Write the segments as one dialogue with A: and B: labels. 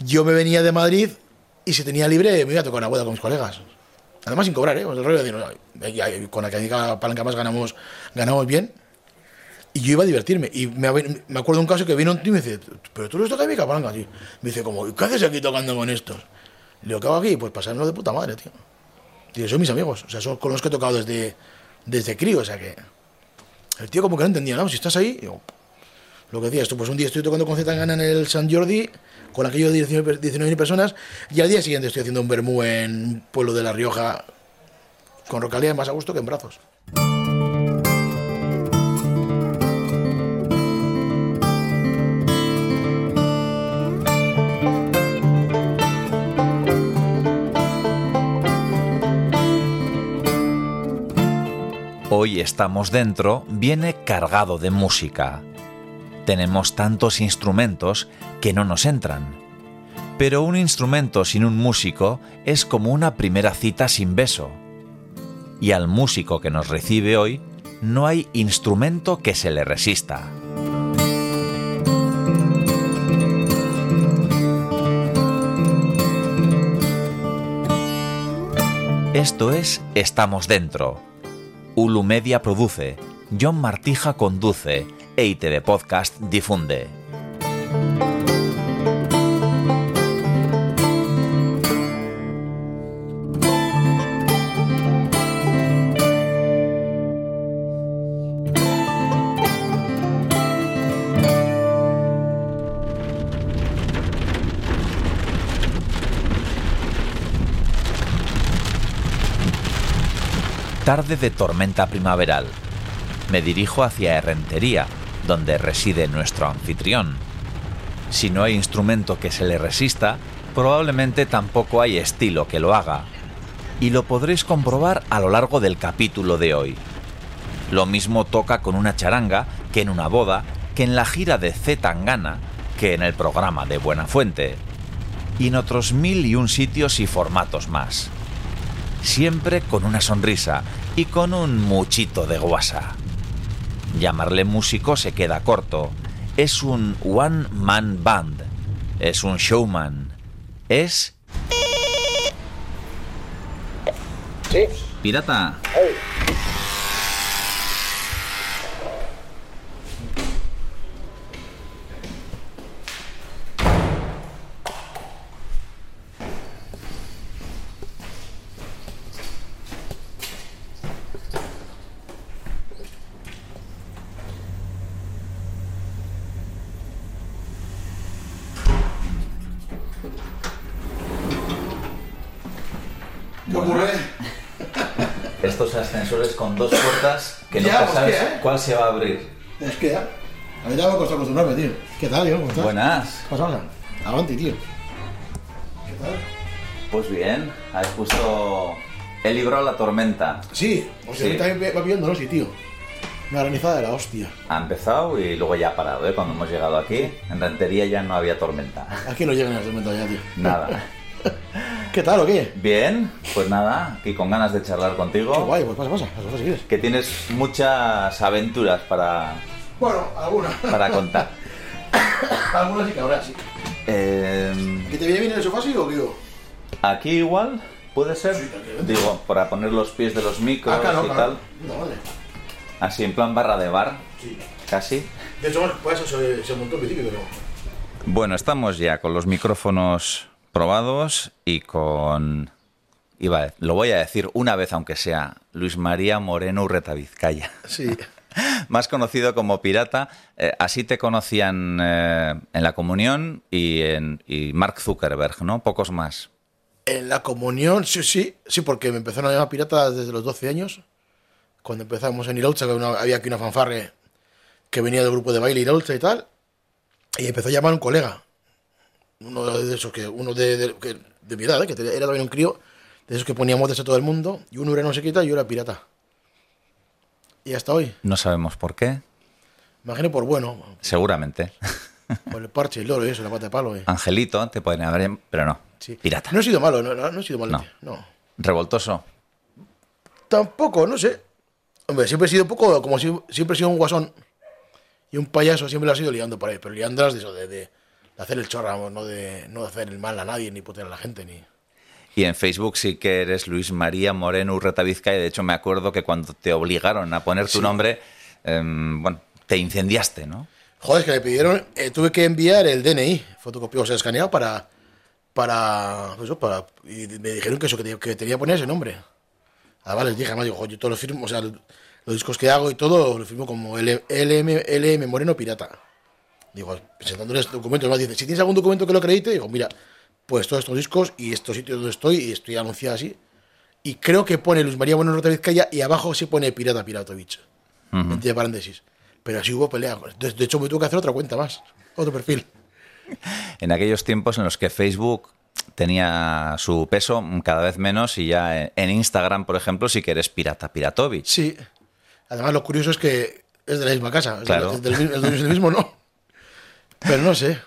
A: yo me venía de Madrid y si tenía libre me iba a tocar una boda con mis colegas. Además sin cobrar, ¿eh? Con la que palanca más ganamos, ganamos bien. Y yo iba a divertirme. Y me, me acuerdo un caso que vino un tío y me dice, pero tú les tocas mi palanca, tío. Me dice, como, ¿qué haces aquí tocando con estos? Le digo, ¿qué hago aquí? Pues pasarlo de puta madre, tío. Y son mis amigos, o sea, son con los que he tocado desde, desde crío, o sea que... El tío como que no entendía, ¿no? Si estás ahí, digo, lo que decía esto, pues un día estoy tocando con Zetangana en el San Jordi, con aquello de 19.000 personas, y al día siguiente estoy haciendo un bermú en pueblo de La Rioja, con Rocalía más a gusto que en brazos.
B: Hoy estamos dentro viene cargado de música. Tenemos tantos instrumentos que no nos entran. Pero un instrumento sin un músico es como una primera cita sin beso. Y al músico que nos recibe hoy no hay instrumento que se le resista. Esto es Estamos Dentro Ulu Media produce, John Martija conduce, EITV Podcast difunde. tarde de tormenta primaveral. Me dirijo hacia Herrentería, donde reside nuestro anfitrión. Si no hay instrumento que se le resista, probablemente tampoco hay estilo que lo haga. Y lo podréis comprobar a lo largo del capítulo de hoy. Lo mismo toca con una charanga que en una boda, que en la gira de Z Tangana, que en el programa de Buenafuente. Y en otros mil y un sitios y formatos más siempre con una sonrisa y con un muchito de guasa. Llamarle músico se queda corto. Es un one-man band. Es un showman. Es...
A: Sí.
B: Pirata. Cuál se va a abrir.
A: Es que ya. A mí ya me costado acostumbrarme, tío. ¿Qué tal, tío? ¿Cómo estás?
B: Buenas.
A: ¿Qué pasa? Avanti, tío.
B: ¿Qué tal? Pues bien, has puesto el libro a la tormenta.
A: Sí, o sea, sí. también va pidiendo, ¿no? Sí, tío. Una granizada de la hostia.
B: Ha empezado y luego ya ha parado, ¿eh? Cuando hemos llegado aquí, en Rentería ya no había tormenta.
A: Aquí no llegan las tormentas ya, tío.
B: Nada.
A: ¿Qué tal o qué?
B: Bien, pues nada, aquí con ganas de charlar contigo.
A: Qué guay, pues pasa, pasa, pasa si quieres.
B: Que tienes muchas aventuras para.
A: Bueno, algunas.
B: Para contar.
A: algunas y que ahora sí.
B: Eh...
A: ¿Que te viene bien el sofá, sí o qué?
B: Aquí igual, puede ser.
A: Sí,
B: Digo, para poner los pies de los micros
A: ah, claro,
B: y
A: claro.
B: tal.
A: No, vale.
B: Así en plan barra de bar.
A: Sí.
B: Casi.
A: De hecho, bueno, pues eso se, se montó en principio, pero.
B: Bueno, estamos ya con los micrófonos probados y con iba a, lo voy a decir una vez aunque sea Luis María Moreno Urreta Vizcaya.
A: Sí.
B: Más conocido como Pirata, eh, así te conocían eh, en la comunión y en y Mark Zuckerberg, ¿no? Pocos más.
A: En la comunión, sí, sí, sí, porque me empezaron a llamar pirata desde los 12 años. Cuando empezamos en Iraucha, que había aquí una fanfarre que venía del grupo de baile Iraucha y tal. Y empezó a llamar un colega. Uno de esos que, uno de, de, que- de mi edad, ¿eh? que era también un crío, de esos que poníamos de a todo el mundo. Y uno era no sé qué tal, y yo era pirata. Y hasta hoy.
B: No sabemos por qué,
A: Imagino por bueno,
B: seguramente.
A: por el parche, el loro y eso, la pata de palo. eh.
B: Angelito te pueden haber, pero no.
A: Sí.
B: Pirata.
A: No he sido malo, no, no, no he sido malo. no.
B: Revoltoso.
A: Tampoco, no sé. Hombre, siempre he sido un poco, como si, siempre he sido un guasón y un payaso, siempre lo he sido liando por ahí, pero liándolas de eso, de, de de hacer el chorra, no de, no de hacer el mal a nadie, ni putear a la gente, ni...
B: Y en Facebook sí que eres Luis María Moreno Urreta Vizcaya. De hecho, me acuerdo que cuando te obligaron a poner tu
A: Sí.
B: nombre, em, bueno, te incendiaste, ¿no?
A: Joder, es que me pidieron, eh, tuve que enviar el DNI, fotocopiado, o sea, escaneado para, para, pues para, y me dijeron que eso, que tenía que, tenía que poner ese nombre. Además les dije, además digo, "Jo, yo todo lo firmo, o sea, los discos que hago y todo, lo firmo como LM, LM Moreno Pirata. Digo, presentándoles documentos, más dice, si tienes algún documento que lo acredite, digo, mira, pues todos estos discos y estos sitios donde estoy, y estoy anunciado así. Y creo que pone Luis María Moreno Rota Vizcaya y abajo se pone Pirata Piratovich
B: Ujú.
A: entre paréntesis. Pero así hubo pelea. De, de hecho, me tuve que hacer otra cuenta más. Otro perfil.
B: En aquellos tiempos en los que Facebook tenía su peso cada vez menos y ya en- en Instagram, por ejemplo, sí que eres Pirata Piratovich.
A: Sí. Además, lo curioso es que es de la misma casa.
B: Claro.
A: es del- es del mismo, no. Pero no sé.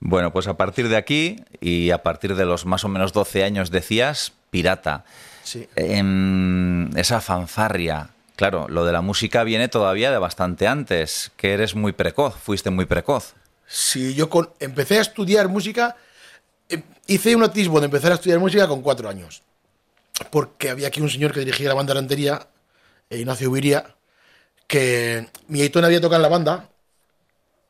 B: Bueno, pues a partir de aquí y a partir de los más o menos 12 años decías Pirata.
A: Sí.
B: En esa fanfarria, claro, lo de la música viene todavía de bastante antes, que eres muy precoz, fuiste muy precoz.
A: Si yo con, empecé a estudiar música, eh, hice un atisbo de empezar a estudiar música con cuatro años. Porque había aquí un señor que dirigía la banda eh, Ignacio Ubiría, que mi Aitón había tocado en la banda,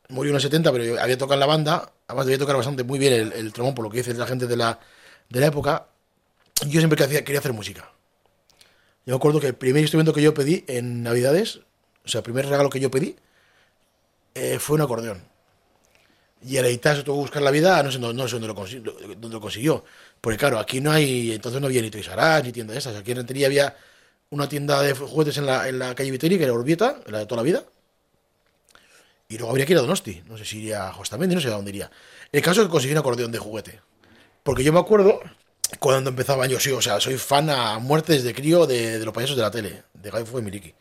A: murió en los 70, pero había tocado en la banda, además debía tocar bastante muy bien el, el trombón, por lo que dice la gente de la, de la época. Yo siempre quería, quería hacer música. Yo me acuerdo que el primer instrumento que yo pedí en Navidades, o sea, el primer regalo que yo pedí, eh, fue un acordeón. Y el editar se tuvo que buscar la vida, no sé, no, no sé dónde, lo consi- dónde lo consiguió. Porque claro, aquí no hay, entonces no había ni Toys R ni tienda de esas. Aquí en Rentería había una tienda de juguetes en la, en la calle Viteri, que era Urbieta, la de toda la vida. Y luego habría que ir a Donosti. No sé si iría Justamente, no sé a dónde iría. El caso es que conseguí un acordeón de juguete. Porque yo me acuerdo cuando empezaba yo, sí, o sea, soy fan a muerte desde crío de, de los payasos de la tele, de Fue y Miliki.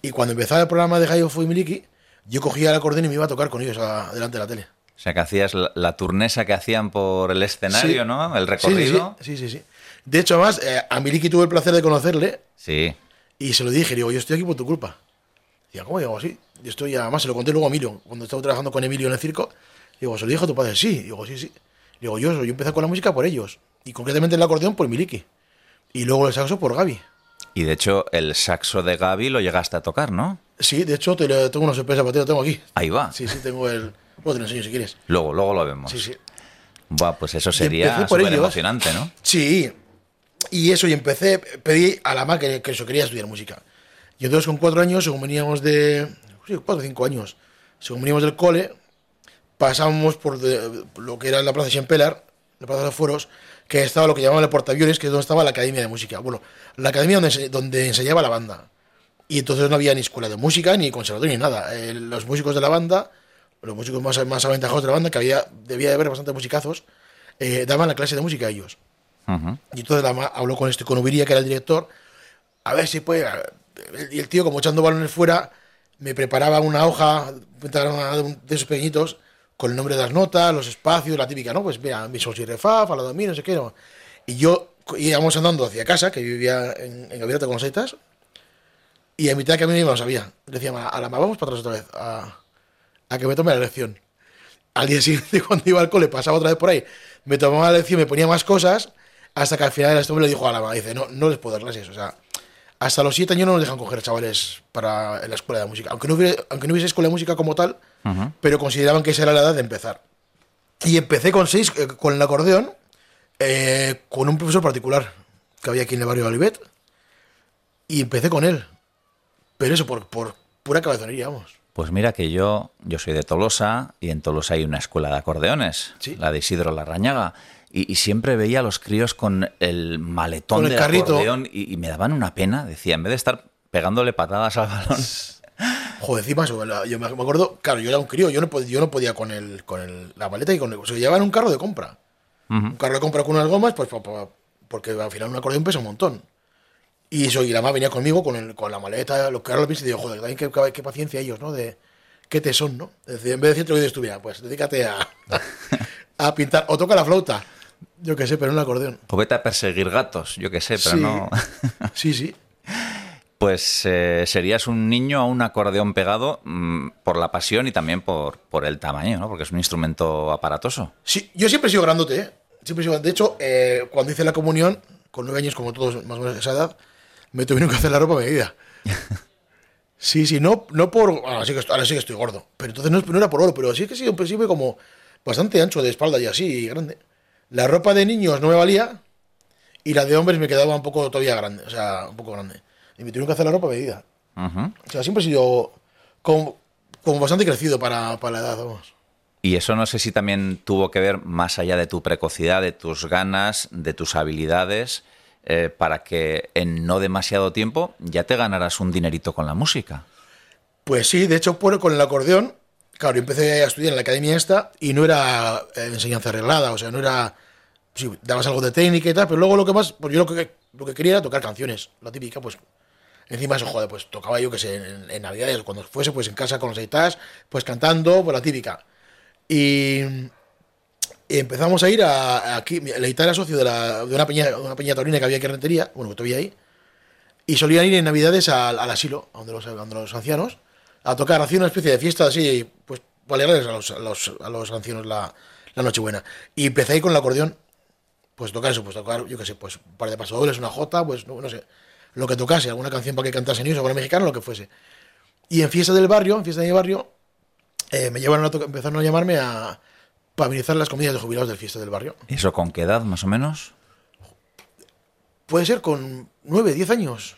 A: Y cuando empezaba el programa de Fue y Miliki, yo cogía el acordeón y me iba a tocar con ellos a- delante de la tele.
B: O sea, que hacías la, la turnesa que hacían por el escenario,
A: Sí.
B: ¿no? El
A: Sí,
B: recorrido.
A: Sí, sí, sí. sí. De hecho, además, eh, a Miliki tuve el placer de conocerle
B: Sí.
A: y se lo dije, digo, yo estoy aquí por tu culpa. Digo, ¿cómo digo así? Yo estoy, además se lo conté luego a Emilio, cuando estaba trabajando con Emilio en el circo. Digo, ¿se lo dijo a tu padre? Sí. Digo, sí, sí. Digo, yo, yo empecé con la música por ellos. Y concretamente el acordeón por Miliki. Y luego el saxo por Gaby.
B: Y de hecho, el saxo de Gaby lo llegaste a tocar, ¿no?
A: Sí, de hecho, te lo- tengo una sorpresa para ti, lo tengo aquí.
B: Ahí va.
A: Sí, sí, tengo el... Bueno, te lo enseño si quieres.
B: Luego, luego lo vemos.
A: Sí, sí.
B: Buah, pues eso sería súper emocionante, ¿no?
A: Sí, y eso, y empecé, pedí a la madre que, que eso quería estudiar música. Y entonces con cuatro años, según veníamos de, sí, cuatro o cinco años, según veníamos del cole, pasábamos por de- lo que era la plaza de Xempelar, la plaza de los fueros, que estaba lo que llamaban el portaaviones, que es donde estaba la academia de música. Bueno, la academia donde, donde enseñaba la banda. Y entonces no había ni escuela de música, ni conservatorio, ni nada. Eh, los músicos de la banda, los músicos más, más aventajados de la banda, que había, debía de haber bastantes musicazos, eh, daban la clase de música a ellos. Y entonces la habló con este, con Ubiría, que era el director, a ver si puede. Y el tío, como echando balones fuera, me preparaba una hoja de esos pequeñitos con el nombre de las notas, los espacios, la típica, ¿no? Pues mira, mi sol, si, re, fa, fa, la, do, mi, no sé qué, ¿no? Y yo íbamos andando hacia casa, que vivía en, en Gaviota con los Seitas, y a mitad de camino no sabía. Decía, a la ma, vamos para atrás otra vez, a, a que me tome la lección. Al día siguiente, cuando iba al cole, pasaba otra vez por ahí, me tomaba la lección, me ponía más cosas, hasta que al final este hombre le dijo a la mamá, dice, no, no les puedo dar clases, o sea, hasta los siete años no nos dejan coger chavales para en la escuela de música, aunque no hubiese, aunque no hubiese escuela de música como tal,
B: Ujú.
A: pero consideraban que esa era la edad de empezar. Y empecé con seis, eh, con el acordeón, eh, con un profesor particular que había aquí en el barrio de Olivet, y empecé con él, pero eso por, por pura cabezonería, vamos.
B: Pues mira que yo, yo soy de Tolosa y en Tolosa hay una escuela de acordeones,
A: Sí.
B: la de Isidro Larrañaga. Y, y siempre veía a los críos con el maletón
A: Con el
B: del
A: carrito.
B: acordeón y, y me daban una pena. Decía, en vez de estar pegándole patadas al balón.
A: Joder, encima yo me acuerdo, claro, yo era un crío, yo no podía, yo no podía con el, con el, la maleta y con el, o sea, llevaban un carro de compra.
B: Ujú.
A: Un carro de compra con unas gomas, pues pa- pa- porque al final un acordeón pesa un montón. Y eso, y la mamá venía conmigo con, el, con la maleta, lo que ahora lo pienso y digo, joder, también qué, qué- qué paciencia ellos, ¿no? De qué tesón, ¿no? Es decir, en vez de decirte lo que dices tú, mira, pues dedícate a, a pintar, o toca la flauta, yo qué sé, pero un acordeón.
B: O vete a perseguir gatos, yo qué sé, pero
A: Sí.
B: no.
A: Sí, sí.
B: Pues eh, serías un niño a un acordeón pegado mm, por la pasión y también por, por el tamaño, ¿no? Porque es un instrumento aparatoso.
A: Sí, yo siempre he sido grandote, ¿eh? Siempre he sido, de hecho, eh, cuando hice la comunión, con nueve años, como todos más o menos de esa edad, me tuvieron que hacer la ropa a medida. Sí, sí, no, no por. Ahora sí, que, estoy- ahora sí que estoy gordo. Pero entonces no, no era por oro, pero sí que sí, siempre siempre como bastante ancho de espalda y así, grande. La ropa de niños no me valía y la de hombres me quedaba un poco todavía grande, o sea, un poco grande. Y me tuvieron que hacer la ropa medida. O sea, siempre he sido como, como bastante crecido para, para la edad, vamos.
B: Y eso no sé si también tuvo que ver más allá de tu precocidad, de tus ganas, de tus habilidades, eh, para que en no demasiado tiempo ya te ganaras un dinerito con la música.
A: Pues sí, de hecho, por, con el acordeón, claro, yo empecé a estudiar en la academia esta y no era eh, enseñanza arreglada, o sea, no era. Sí, dabas algo de técnica y tal, pero luego lo que más. Pues yo lo que, lo que quería era tocar canciones, la típica, pues. Encima eso, joder, pues tocaba yo que sé, en, en Navidades, cuando fuese, pues en casa con los aitas, pues cantando, pues la típica. Y, y empezamos a ir a, a aquí. El Aitá era socio de, la, de una, peña, una peña taurina que había aquí en Rentería, bueno, que todavía hay. Y solían ir en Navidades al, al asilo, donde los, donde los ancianos, a tocar, hacían una especie de fiesta así, pues, para alegrarles a los, a los, a los ancianos la, la Nochebuena. Y empecé ahí con el acordeón, pues tocar eso, pues tocar, yo qué sé, pues un par de pasodobles, una jota, pues no, no sé, lo que tocase, alguna canción para que cantase ellos, alguna mexicana, lo que fuese. Y en fiesta del barrio, en fiesta de mi barrio, eh, me llevaron a tocar- empezaron a llamarme a para amenizar las comidas de jubilados del fiesta del barrio.
B: ¿Y eso con qué edad, más o menos?
A: Puede ser con 9, 10 años.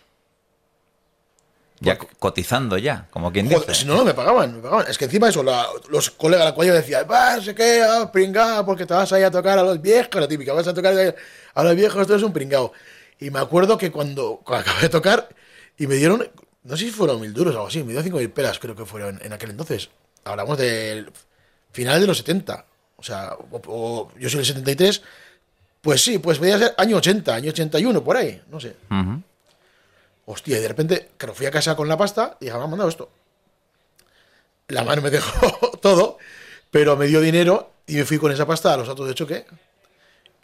B: Ya cotizando ya, como quien
A: Joder,
B: dice.
A: si no, no me pagaban, me pagaban. Es que encima eso, la- los colegas de la cuadrilla decían, va, no sé qué, ah, pringao, porque te vas ahí a tocar a los viejos, la típica, vas a tocar a los viejos, tú eres un pringao. Y me acuerdo que cuando, cuando acabé de tocar, y me dieron, no sé si fueron mil duros o algo así, me dieron cinco mil pelas, creo que fueron en aquel entonces. Hablamos del final de los 70. O sea, o- o- yo soy el 73, pues sí, pues podía ser año 80, año 81, por ahí, no sé.
B: Ujú.
A: Hostia, y de repente, claro, fui a casa con la pasta y dije, me han mandado esto. La mano me dejó todo, pero me dio dinero y me fui con esa pasta a los autos de choque.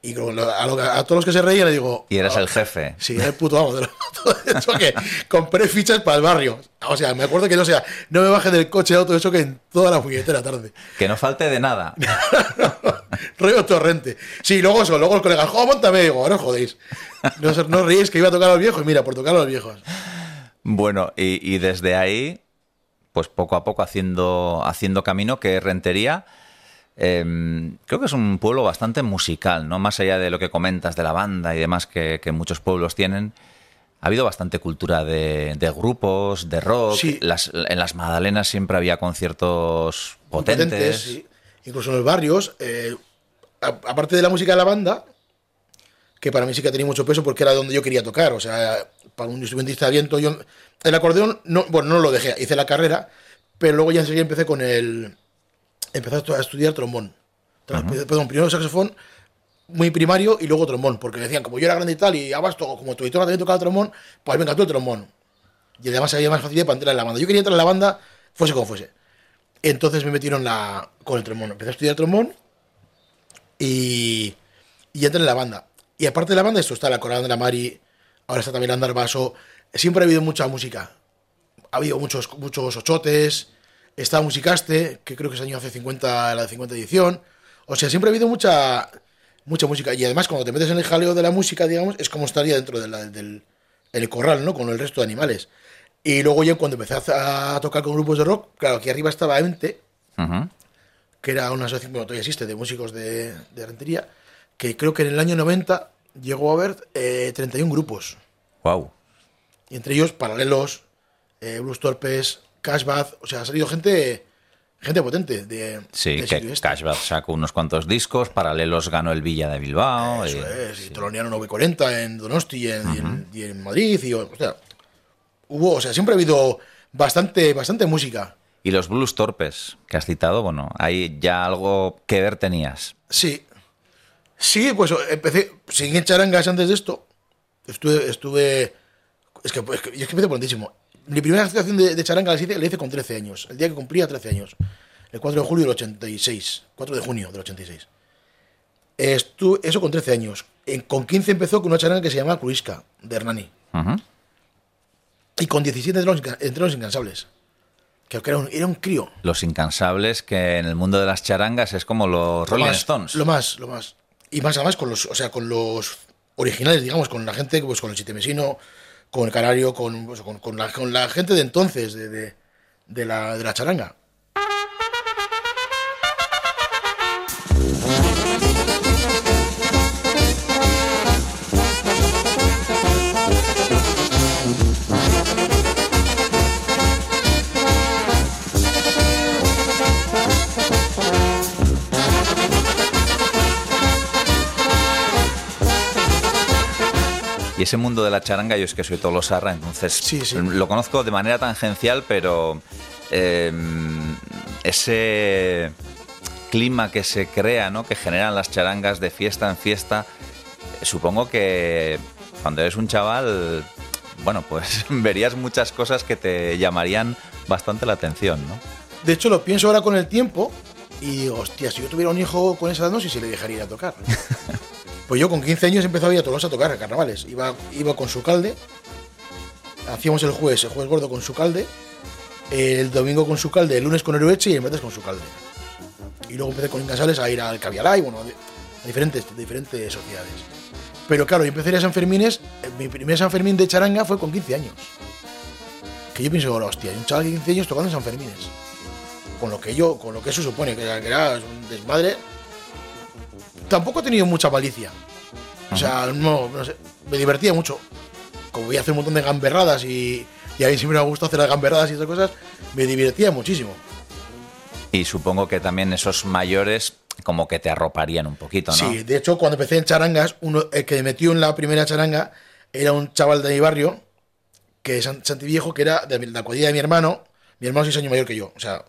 A: Y con lo- a, lo- a todos los que se reían le digo...
B: Y eras
A: "Ah,
B: el jefe.
A: Sí, era el puto amo de los autos de choque. Compré fichas para el barrio. O sea, me acuerdo que no sea, no me bajé del coche de auto de choque en toda la puñetera tarde.
B: Que no falte de nada.
A: Rollo torrente. Sí, luego eso, luego el colega, jo, montame, digo, ahora os jodéis. No, no os reíais que iba a tocar a los viejos, y mira, por tocar a los viejos.
B: Bueno, y, y desde ahí, pues poco a poco haciendo, haciendo camino, que Rentería, eh, creo que es un pueblo bastante musical, ¿no? Más allá de lo que comentas de la banda y demás que, que muchos pueblos tienen. Ha habido bastante cultura de, de grupos, de rock.
A: Sí.
B: Las- en las Magdalenas siempre había conciertos potentes.
A: sí. Incluso en los barrios, eh, aparte de la música de la banda, que para mí sí que tenía mucho peso porque era donde yo quería tocar, o sea, para un instrumentista de viento, yo el acordeón, no, bueno, no lo dejé, hice la carrera, pero luego ya enseguida empecé con el, empecé a estu- a estudiar trombón, Tra- perdón, primero saxofón, muy primario y luego trombón, porque decían, como yo era grande y tal, y abasto, como tu editora también tocaba trombón, pues venga tú el trombón. Y además había más facilidad para entrar en la banda. Yo quería entrar en la banda, fuese como fuese. Entonces me metieron la, con el trombón. Empecé a estudiar trombón y, y entré en la banda. Y aparte de la banda, esto está la Coral de la Mari, ahora está también Andar Vaso. Siempre ha habido mucha música. Ha habido muchos, muchos ochotes. Está Musicaste, que creo que ese año hace 50, la de 50 edición. O sea, siempre ha habido mucha, mucha música. Y además, cuando te metes en el jaleo de la música, digamos, es como estaría dentro de la- del el corral, ¿no? Con el resto de animales. Y luego ya cuando empecé a, a tocar con grupos de rock, claro, aquí arriba estaba Ente, que era una asociación, bueno, todavía existe, de músicos de, de Rentería, que creo que en el año 90 llegó a haber eh, 31 grupos.
B: Guau.
A: Y entre ellos Paralelos, eh, Blues Torpes, Cashbath, o sea, ha salido gente gente potente de
B: Sí,
A: del
B: que
A: este.
B: Cashbath sacó unos cuantos discos, Paralelos ganó el Villa de Bilbao.
A: Eso
B: y-
A: es, y Toloniano 940 en Donosti y en, y en- y en Madrid. Y, o sea, hubo, o sea, siempre ha habido bastante, bastante música.
B: Y los blues torpes que has citado, bueno, ahí ya algo que ver tenías.
A: Sí. Sí, pues empecé, seguí en charangas antes de esto. Estuve, estuve es que, es que yo es que empecé prontísimo. Mi primera actuación de, de charanga la hice, la hice con 13 años, el día que cumplía 13 años. El 4 de julio del 86. 4 de junio del 86. Estu- eso con 13 años. En- con 15 empezó con una charanga que se llamaba Cruisca, de Hernani. Y con 17 entré los, entré los incansables. Que era un, era un crío.
B: Los incansables que en el mundo de las charangas es como los
A: Lo
B: Rolling
A: más,
B: Stones.
A: Lo más, lo más. Y más además con los, o sea, con los originales, digamos, con la gente, pues con el chitemesino, con el canario, con, pues, con, con la, con la gente de entonces, de, de, de la, de la charanga.
B: Y ese mundo de la charanga, yo es que soy tolosarra, entonces
A: Sí, sí.
B: lo conozco de manera tangencial, pero eh, ese clima que se crea, ¿no? que generan las charangas de fiesta en fiesta, supongo que cuando eres un chaval, bueno, pues verías muchas cosas que te llamarían bastante la atención, ¿no?
A: De hecho, lo pienso ahora con el tiempo y digo, hostia, si yo tuviera un hijo con esa edad, no sé si le dejaría ir a tocar. pues yo con 15 años empezaba a ir a a tocar a carnavales. Iba, iba con su calde, hacíamos el jueves, el jueves gordo con su calde, el domingo con su calde, el lunes con Erueche y el martes con su calde. Y luego empecé con Incansales a ir al Cavialá bueno, a diferentes, diferentes sociedades. Pero claro, yo empecé a ir a San Fermines, eh, mi primer San Fermín de charanga fue con 15 años. Que yo pienso, hostia, hay un chaval de 15 años tocando en San Fermines con lo que yo, con lo que eso supone, que era un desmadre. Tampoco he tenido mucha malicia. O sea, no, no sé, me divertía mucho. Como voy a hacer un montón de gamberradas y, y a mí siempre me gusta hacer las gamberradas y esas cosas, me divertía muchísimo.
B: Y supongo que también esos mayores como que te arroparían un poquito, ¿no?
A: Sí, de hecho, cuando empecé en charangas, uno, el que me metió en la primera charanga era un chaval de mi barrio, que es San- Santiviejo, que era de la cuadrilla de mi hermano. Mi hermano es 6 años mayor que yo. O sea,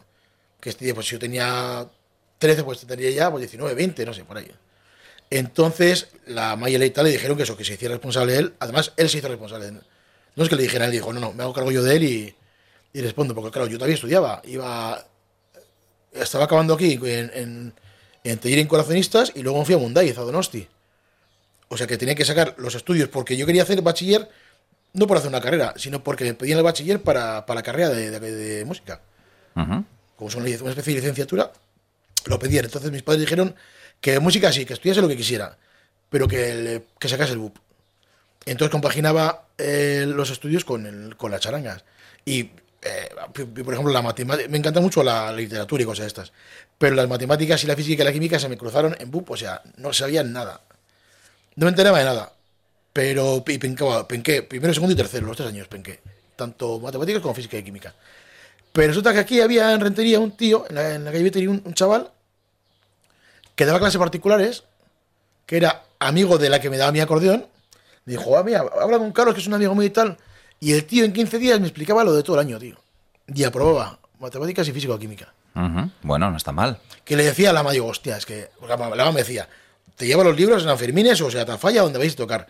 A: que este día, pues si yo tenía 13, pues tendría ya pues 19, 20, no sé, por ahí. Entonces, la Maya tal le dijeron que eso, que se hiciera responsable él. Además, él se hizo responsable. No es que le dijera, él dijo, no, no, me hago cargo yo de él y, y respondo. Porque claro, yo todavía estudiaba. Iba, estaba acabando aquí en, en, en Taller en Corazonistas y luego fui a Mundaiz, a Donosti. O sea que tenía que sacar los estudios porque yo quería hacer bachiller, no por hacer una carrera, sino porque me pedían el bachiller para, para la carrera de, de- de música.
B: Ujú.
A: Como son una especie de licenciatura, lo pedían. Entonces mis padres dijeron que música sí, que estudiase lo que quisiera, pero que, le- que sacase el BUP. Entonces compaginaba eh, los estudios con, el, con las charangas. Y, eh, por ejemplo, la me encanta mucho la literatura y cosas estas. Pero las matemáticas y la física y la química se me cruzaron en BUP, o sea, no sabía nada. No me enteraba de nada. Pero y penqué, primero, segundo y tercero, los tres años penqué. Tanto matemáticas como física y química. Pero resulta que aquí había en Rentería un tío, en la, en la calle Veteri, un, un chaval, que daba clases particulares, que era amigo de la que me daba mi acordeón. Dijo, ah, mira, habla con Carlos, que es un amigo mío y tal. Y el tío en 15 días me explicaba lo de todo el año, tío. Y aprobaba matemáticas y físico-química.
B: Bueno, no está mal.
A: Que le decía a la ama, digo, hostia, es que. Porque la ama me decía, te lleva los libros en Anfermines o sea, Tafalla, donde vais a tocar.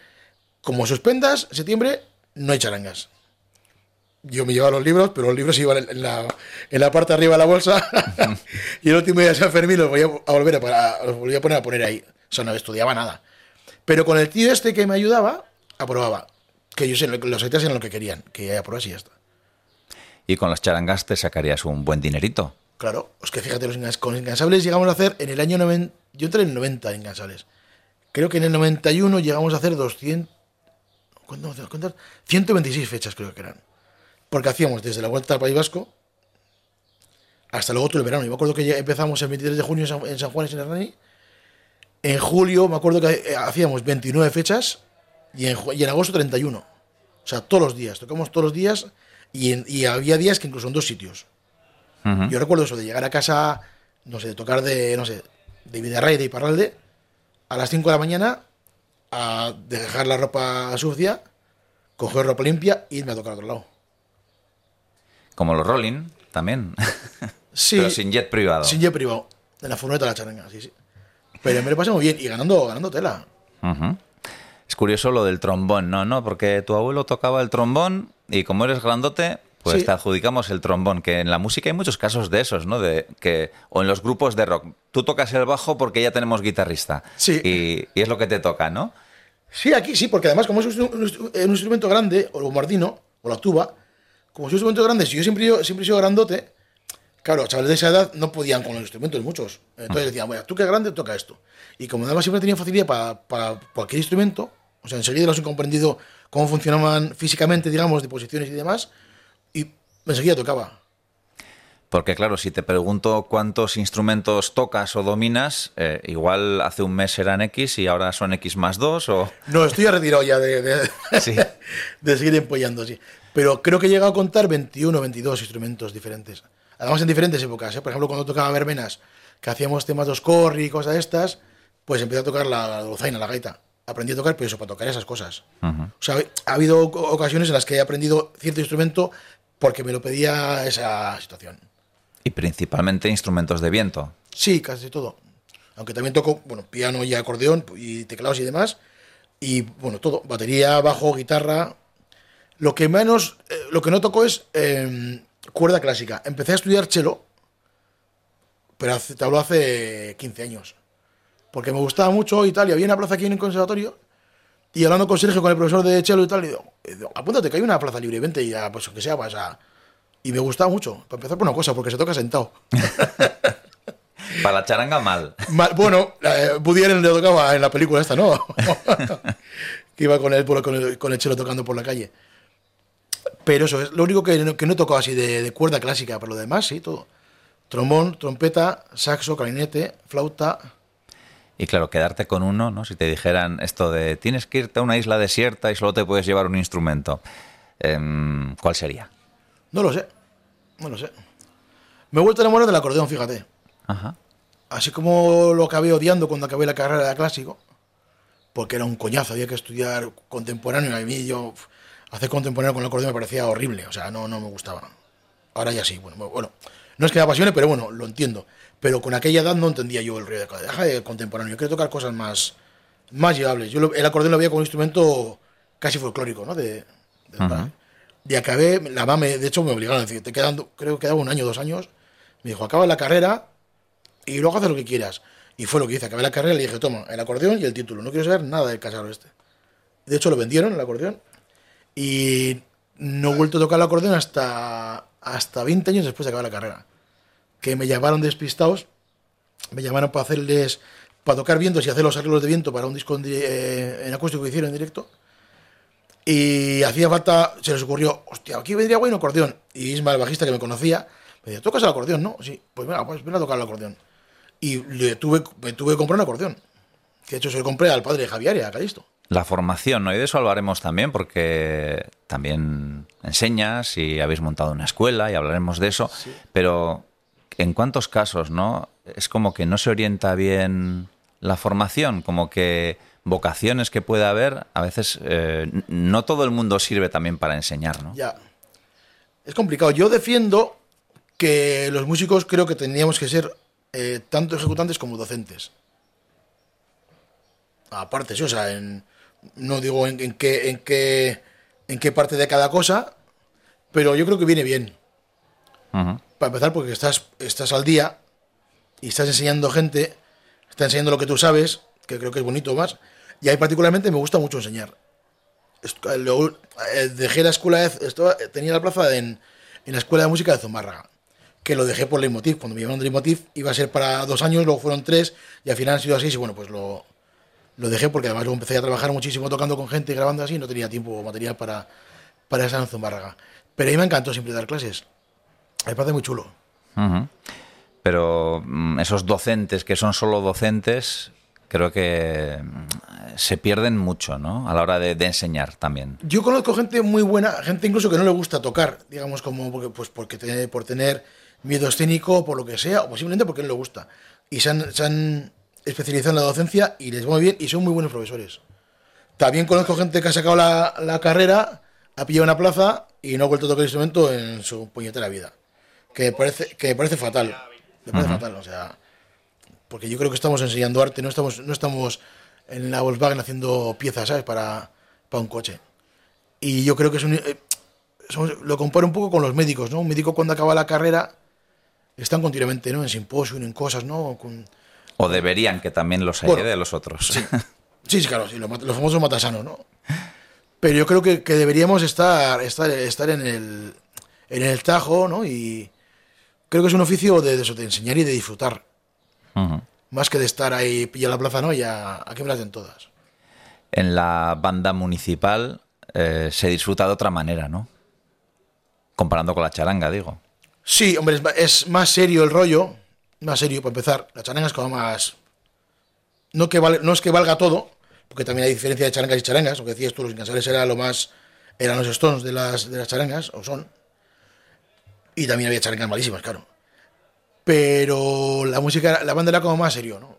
A: Como suspendas, septiembre, no hay charangas. Yo me llevaba los libros, pero los libros iban en la, en la parte de arriba de la bolsa. y el último día de San Fermín los voy a, volver a, para- los volví a poner a poner ahí. O sea, no estudiaba nada. Pero con el tío este que me ayudaba, aprobaba. Que yo sé, lo- los etas eran lo que querían, que aprobas y ya está.
B: Y con las charangas te sacarías un buen dinerito.
A: Claro, es que fíjate, los con incansables llegamos a hacer en el año 90. Yo entré en el 90 en incansables. Creo que en el 91 llegamos a hacer 200. ¿Cuánto? ¿Cuántas? 126 fechas creo que eran. Porque hacíamos desde la vuelta al País Vasco hasta luego todo el verano. Yo me acuerdo que ya empezamos el 23 de junio en San, en San Juan y en Hernani. En julio me acuerdo que eh, hacíamos 29 fechas y en, y agosto 31. O sea, todos los días. Tocamos todos los días y, en- y había días que incluso en dos sitios. Yo recuerdo eso de llegar a casa, no sé, de tocar de, no sé, de Vidarray, de Iparralde, a las 5 de la mañana, a dejar la ropa sucia, coger ropa limpia e irme a tocar a otro lado.
B: Como los Rolling, también.
A: Sí,
B: Pero sin jet privado.
A: sin jet privado, en la furgoneta de la charanga, sí, sí. Pero me lo pasé muy bien y ganando, ganando tela.
B: Es curioso lo del trombón, ¿no? ¿no? Porque tu abuelo tocaba el trombón y como eres grandote, pues
A: Sí.
B: te adjudicamos el trombón. Que en la música hay muchos casos de esos, ¿no? De que, o en los grupos de rock. Tú tocas el bajo porque ya tenemos guitarrista.
A: Sí.
B: Y, y es lo que te toca, ¿no?
A: Sí, aquí sí, porque además como es un, un- un instrumento grande, o el bombardino, o la tuba, como son instrumentos grandes, yo siempre, yo siempre he sido grandote, claro, chavales de esa edad no podían con los instrumentos muchos. Entonces decían, bueno, tú que grande, toca esto. Y como además siempre tenía facilidad para, para cualquier instrumento, o sea, enseguida los he comprendido cómo funcionaban físicamente, digamos, de posiciones y demás, y enseguida tocaba.
B: Porque claro, si te pregunto cuántos instrumentos tocas o dominas, eh, igual hace un mes eran X y ahora son X más 2 o...
A: No, estoy retirado ya de, de,
B: Sí.
A: de seguir empollando, sí. Pero creo que he llegado a contar 21 o 22 instrumentos diferentes. Además en diferentes épocas. ¿eh? Por ejemplo, cuando tocaba verbenas, que hacíamos temas de Oscorri y cosas de estas, pues empecé a tocar la, dulzaina, la gaita. Aprendí a tocar, pero eso, para tocar esas cosas.
B: Ujú.
A: O sea, ha habido ocasiones en las que he aprendido cierto instrumento porque me lo pedía esa situación.
B: Y principalmente instrumentos de viento.
A: Sí, casi todo. Aunque también toco, bueno, piano y acordeón y teclados y demás. Y bueno, todo. Batería, bajo, guitarra. Lo que menos, eh, lo que no toco es eh, cuerda clásica. Empecé a estudiar cello, pero hace, te hablo hace 15 años. Porque me gustaba mucho y tal. Y había una plaza aquí en el conservatorio. Y hablando con Sergio, con el profesor de cello y tal, y digo, apúntate que hay una plaza libre, vente y ya, pues que sea, vas a... Y me gustaba mucho. Para empezar por una cosa, porque se toca sentado.
B: Para la charanga mal.
A: Ma- bueno, eh, le tocaba en la película esta, ¿no? que iba con él con el, con el chelo tocando por la calle. Pero eso es lo único que no, que no he tocado así de, de cuerda clásica, pero lo demás sí, todo. Trombón, trompeta, saxo, clarinete, flauta.
B: Y claro, quedarte con uno, ¿no? Si te dijeran esto de tienes que irte a una isla desierta y solo te puedes llevar un instrumento, em, ¿cuál sería?
A: No lo sé, no lo sé. Me he vuelto a enamorar del acordeón, fíjate.
B: Ajá.
A: Así como lo acabé odiando cuando acabé la carrera de clásico, porque era un coñazo, había que estudiar contemporáneo, y a mí yo hacer contemporáneo con el acordeón me parecía horrible, o sea, no, no me gustaba. Ahora ya sí, bueno, bueno, no es que me apasione, pero bueno, lo entiendo. Pero con aquella edad no entendía yo el río de acordeón. Deja de contemporáneo, yo quiero tocar cosas más, más llevables. Yo lo- el acordeón lo veía como un instrumento casi folclórico, ¿no? De, de-
B: Ajá.
A: y acabé, la mamá, me- de hecho me obligaron a decir, te quedan, creo que quedaba un año, dos años, me dijo, acaba la carrera y luego haces lo que quieras. Y fue lo que hice, acabé la carrera y le dije, toma, el acordeón y el título, no quiero saber nada del casaro este. De hecho lo vendieron, el acordeón, y no he vuelto a tocar el acordeón hasta, hasta 20 años después de acabar la carrera. Que me llamaron despistados, me llamaron para hacerles, para tocar vientos y hacer los arreglos de viento para un disco en, eh, en acústico que hicieron en directo. Y hacía falta, se les ocurrió, hostia, aquí vendría bueno acordeón. Y Isma, el bajista que me conocía, me decía, ¿tocas el acordeón? No, sí, pues venga, pues ven a tocar el acordeón. Y le tuve, me tuve que comprar un acordeón. Que de hecho se lo compré al padre de Javier y a Calisto.
B: La formación, ¿no? Y de eso hablaremos también porque también enseñas y habéis montado una escuela y hablaremos de eso. Pero en cuántos casos, ¿no? Es como que no se orienta bien la formación, como que vocaciones que puede haber, a veces eh, no todo el mundo sirve también para enseñar, ¿no?
A: Ya. Es complicado. Yo defiendo que los músicos creo que tendríamos que ser eh, tanto ejecutantes como docentes. Aparte, sí, o sea, en- no digo en, en qué, en, qué, en qué parte de cada cosa, pero yo creo que viene bien.
B: Ujú.
A: Para empezar, porque estás, estás al día y estás enseñando gente, estás enseñando lo que tú sabes, que creo que es bonito más. Y ahí particularmente me gusta mucho enseñar. Luego, eh, dejé la escuela, de- estaba- tenía la plaza en, en la escuela de música de Zumárraga, que lo dejé por Leitmotiv. Cuando me llamaron de Leitmotiv iba a ser para dos años, luego fueron tres y al final han sido así. Y bueno, pues lo, lo dejé porque además luego empecé a trabajar muchísimo tocando con gente y grabando así, y no tenía tiempo o material para, para estar en Zumárraga. Pero a mí me encantó siempre dar clases. Me parece muy chulo.
B: Pero mm, esos docentes que son solo docentes, creo que mm, se pierden mucho, ¿no? A la hora de, de enseñar también.
A: Yo conozco gente muy buena, gente incluso que no le gusta tocar, digamos, como porque, pues porque por tener miedo escénico o por lo que sea, o posiblemente porque no le gusta. Y se han, se han especializado en la docencia y les va muy bien y son muy buenos profesores. También conozco gente que ha sacado la, la carrera, ha pillado una plaza y no ha vuelto a tocar el instrumento en su puñetera vida. Que parece, que me parece fatal. Me parece fatal, o sea. Porque yo creo que estamos enseñando arte, no estamos, no estamos en la Volkswagen haciendo piezas, ¿sabes? Para, para un coche. Y yo creo que es un, eh, somos- lo comparo un poco con los médicos, ¿no? Un médico cuando acaba la carrera están continuamente, ¿no? En simposium, en cosas, ¿no? Con,
B: O deberían que también los
A: Bueno,
B: ayude de los otros.
A: Sí, sí, claro, sí, los, famosos matasanos, ¿no? Pero yo creo que, que deberíamos estar, estar, estar en, el, en el Tajo, ¿no? Y creo que es un oficio de, de eso, de enseñar y de disfrutar. Más que de estar ahí, pilla la plaza, ¿no? Y a, a que me las den todas.
B: En la banda municipal eh, se disfruta de otra manera, ¿no? Comparando con la charanga, digo.
A: Sí, hombre, es más serio el rollo. Más serio, para empezar. La charanga es como más. No, vale- no es que valga todo, porque también hay diferencia de charangas y charangas. Lo que decías tú, los incansables era lo más. Eran los stones de las, de las charangas, o son. Y también había charangas malísimas, claro. Pero la música, la banda era como más serio, ¿no?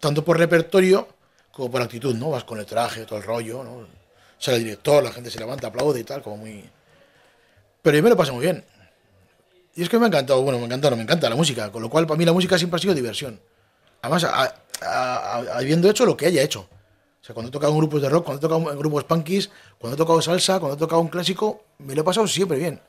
A: Tanto por repertorio como por actitud, ¿no? Vas con el traje, todo el rollo, ¿no? Sale el director, la gente se levanta, aplaude y tal, como muy. Pero yo me lo pasé muy bien. Y es que me ha encantado, bueno, me encanta, no me encanta la música, con lo cual para mí la música siempre ha sido diversión. Además, a- a- a- habiendo hecho lo que haya hecho. O sea, cuando he tocado en grupos de rock, cuando he tocado en grupos punkies, cuando he tocado salsa, cuando he tocado un clásico, me lo he pasado siempre bien.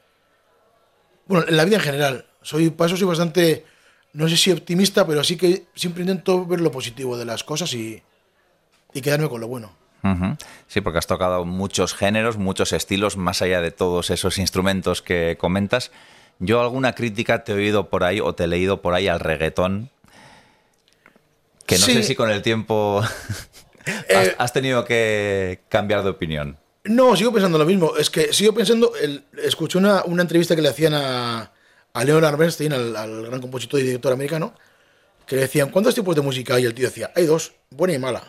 A: Bueno, en la vida en general. Soy, para eso soy bastante, no sé si optimista, pero sí que siempre intento ver lo positivo de las cosas y, y quedarme con lo bueno.
B: Ujú. Sí, porque has tocado muchos géneros, muchos estilos, más allá de todos esos instrumentos que comentas. Yo alguna crítica te he oído por ahí o te he leído por ahí al reggaetón, que no
A: Sí.
B: sé si con el tiempo has,
A: Eh,
B: has tenido que cambiar de opinión.
A: No, sigo pensando lo mismo. Es que sigo pensando. El, escuché una, una entrevista que le hacían a, a Leonard Bernstein, al, al gran compositor y director americano, que le decían: ¿Cuántos tipos de música hay? Y el tío decía: Hay dos, buena y mala.